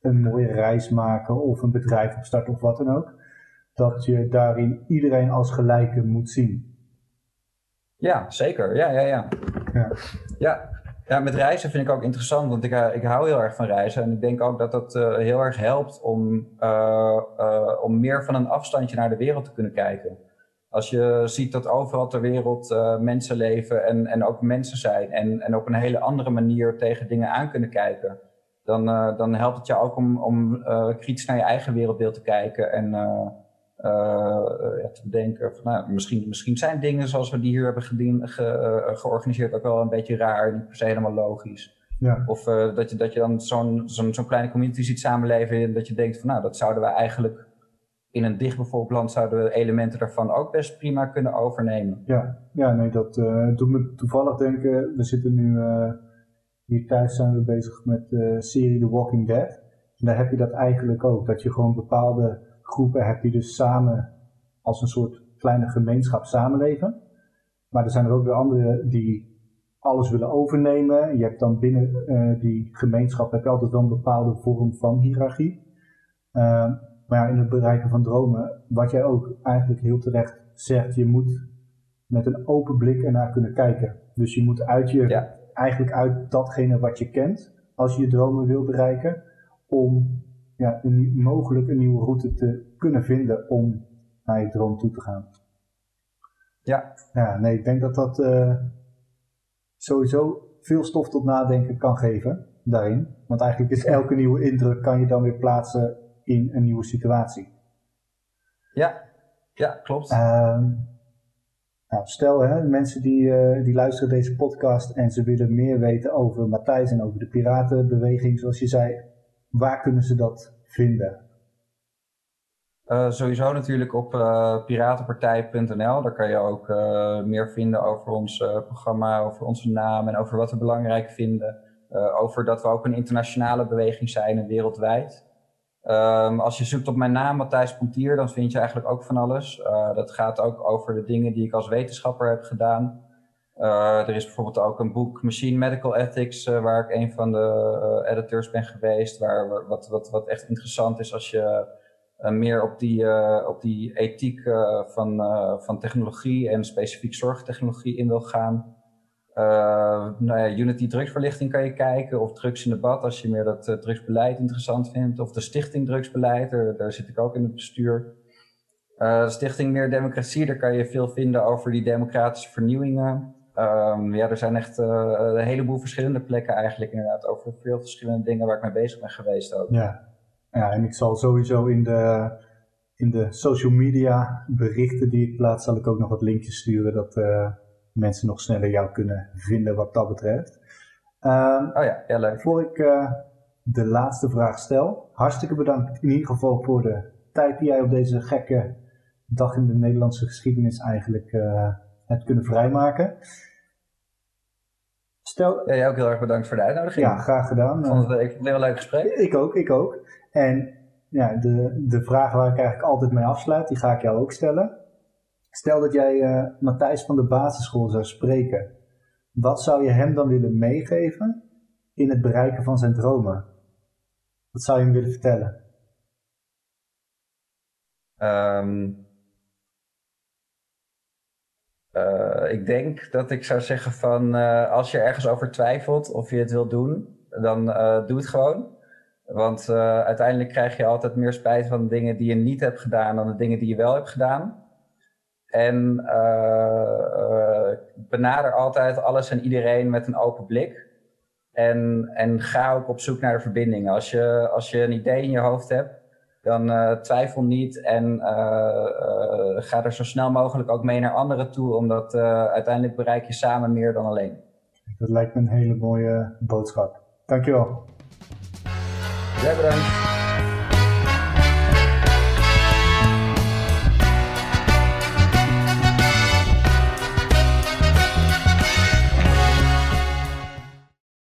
een mooie reis maken of een bedrijf opstarten of wat dan ook, dat je daarin iedereen als gelijke moet zien. Ja, zeker. Ja, ja, ja. Ja, ja ja, met reizen vind ik ook interessant, want ik, uh, ik hou heel erg van reizen. En ik denk ook dat dat uh, heel erg helpt om, uh, om meer van een afstandje naar de wereld te kunnen kijken. Als je ziet dat overal ter wereld mensen leven en, en ook mensen zijn en, en op een hele andere manier tegen dingen aan kunnen kijken, dan, dan helpt het je ook om, om kritisch naar je eigen wereldbeeld te kijken en ja, te bedenken van nou, misschien, misschien zijn dingen zoals we die hier hebben gedien, ge, georganiseerd ook wel een beetje raar, niet per se helemaal logisch. Ja. Of dat, je, dat je dan zo'n zo'n zo'n kleine community ziet samenleven en dat je denkt van nou, dat zouden we eigenlijk in een dichtbevolkt land zouden we elementen daarvan ook best prima kunnen overnemen. Ja, ja nee, dat uh, doet me toevallig denken. We zitten nu uh, hier thuis zijn we bezig met de serie The Walking Dead. En daar heb je dat eigenlijk ook. Dat je gewoon bepaalde groepen hebt die dus samen als een soort kleine gemeenschap samenleven. Maar er zijn er ook weer anderen die alles willen overnemen. Je hebt dan binnen uh, die gemeenschap heb je altijd wel een bepaalde vorm van hiërarchie. Uh, maar ja, in het bereiken van dromen, wat jij ook eigenlijk heel terecht zegt, je moet met een open blik ernaar kunnen kijken. Dus je moet uit je, eigenlijk uit datgene wat je kent, als je je dromen wil bereiken, om ja, een, mogelijk een nieuwe route te kunnen vinden om naar je droom toe te gaan. Ja. Ja, nee, ik denk dat dat uh, sowieso veel stof tot nadenken kan geven daarin. Want eigenlijk is elke nieuwe indruk kan je dan weer plaatsen in een nieuwe situatie. Ja, ja klopt. Ehm, nou, stel, hè, mensen die, uh, die luisteren deze podcast en ze willen meer weten over Matthijs en over de piratenbeweging, zoals je zei, waar kunnen ze dat vinden? Uh, sowieso natuurlijk op uh, piratenpartij.nl. Daar kan je ook meer vinden over ons programma, over onze naam en over wat we belangrijk vinden. over dat we ook een internationale beweging zijn en wereldwijd. Um, als je zoekt op mijn naam, Matthijs Pontier, dan vind je eigenlijk ook van alles. Dat gaat ook over de dingen die ik als wetenschapper heb gedaan. Er is bijvoorbeeld ook een boek Machine Medical Ethics, waar ik een van de editors ben geweest. Waar, wat, wat, wat echt interessant is als je meer op die, op die ethiek van, van technologie en specifiek zorgtechnologie in wil gaan. Nou ja, Unity drugsverlichting kan je kijken, of drugs in debat als je meer dat drugsbeleid interessant vindt, of de stichting drugsbeleid, daar, zit ik ook in het bestuur. Stichting Meer Democratie, daar kan je veel vinden over die democratische vernieuwingen. Um, ja, er zijn echt een heleboel verschillende plekken eigenlijk inderdaad over veel verschillende dingen waar ik mee bezig ben geweest ook. Ja, ja en ik zal sowieso in de, in de social media berichten die ik plaats, zal ik ook nog wat linkjes sturen dat mensen nog sneller jou kunnen vinden wat dat betreft. Um, oh ja, ja leuk. Voor ik uh, de laatste vraag stel, hartstikke bedankt in ieder geval voor de tijd die jij op deze gekke dag in de Nederlandse geschiedenis eigenlijk uh, hebt kunnen vrijmaken. Stel, ja, jij ook heel erg bedankt voor de uitnodiging. Ja, graag gedaan. Ik vond het een heel leuk gesprek. Ik ook, ik ook. En ja, de, de vraag waar ik eigenlijk altijd mee afsluit, die ga ik jou ook stellen. Stel dat jij uh, Matthijs van de basisschool zou spreken. Wat zou je hem dan willen meegeven in het bereiken van zijn dromen? Wat zou je hem willen vertellen? Um, uh, ik denk dat ik zou zeggen van uh, als je ergens over twijfelt of je het wil doen, dan doe het gewoon. Want uiteindelijk krijg je altijd meer spijt van de dingen die je niet hebt gedaan dan de dingen die je wel hebt gedaan. En uh, benader altijd alles en iedereen met een open blik. En, en ga ook op zoek naar de verbindingen. Als je, als je een idee in je hoofd hebt, dan twijfel niet en ga er zo snel mogelijk ook mee naar anderen toe, omdat uiteindelijk bereik je samen meer dan alleen. Dat lijkt me een hele mooie boodschap. Dankjewel. Jij bedankt.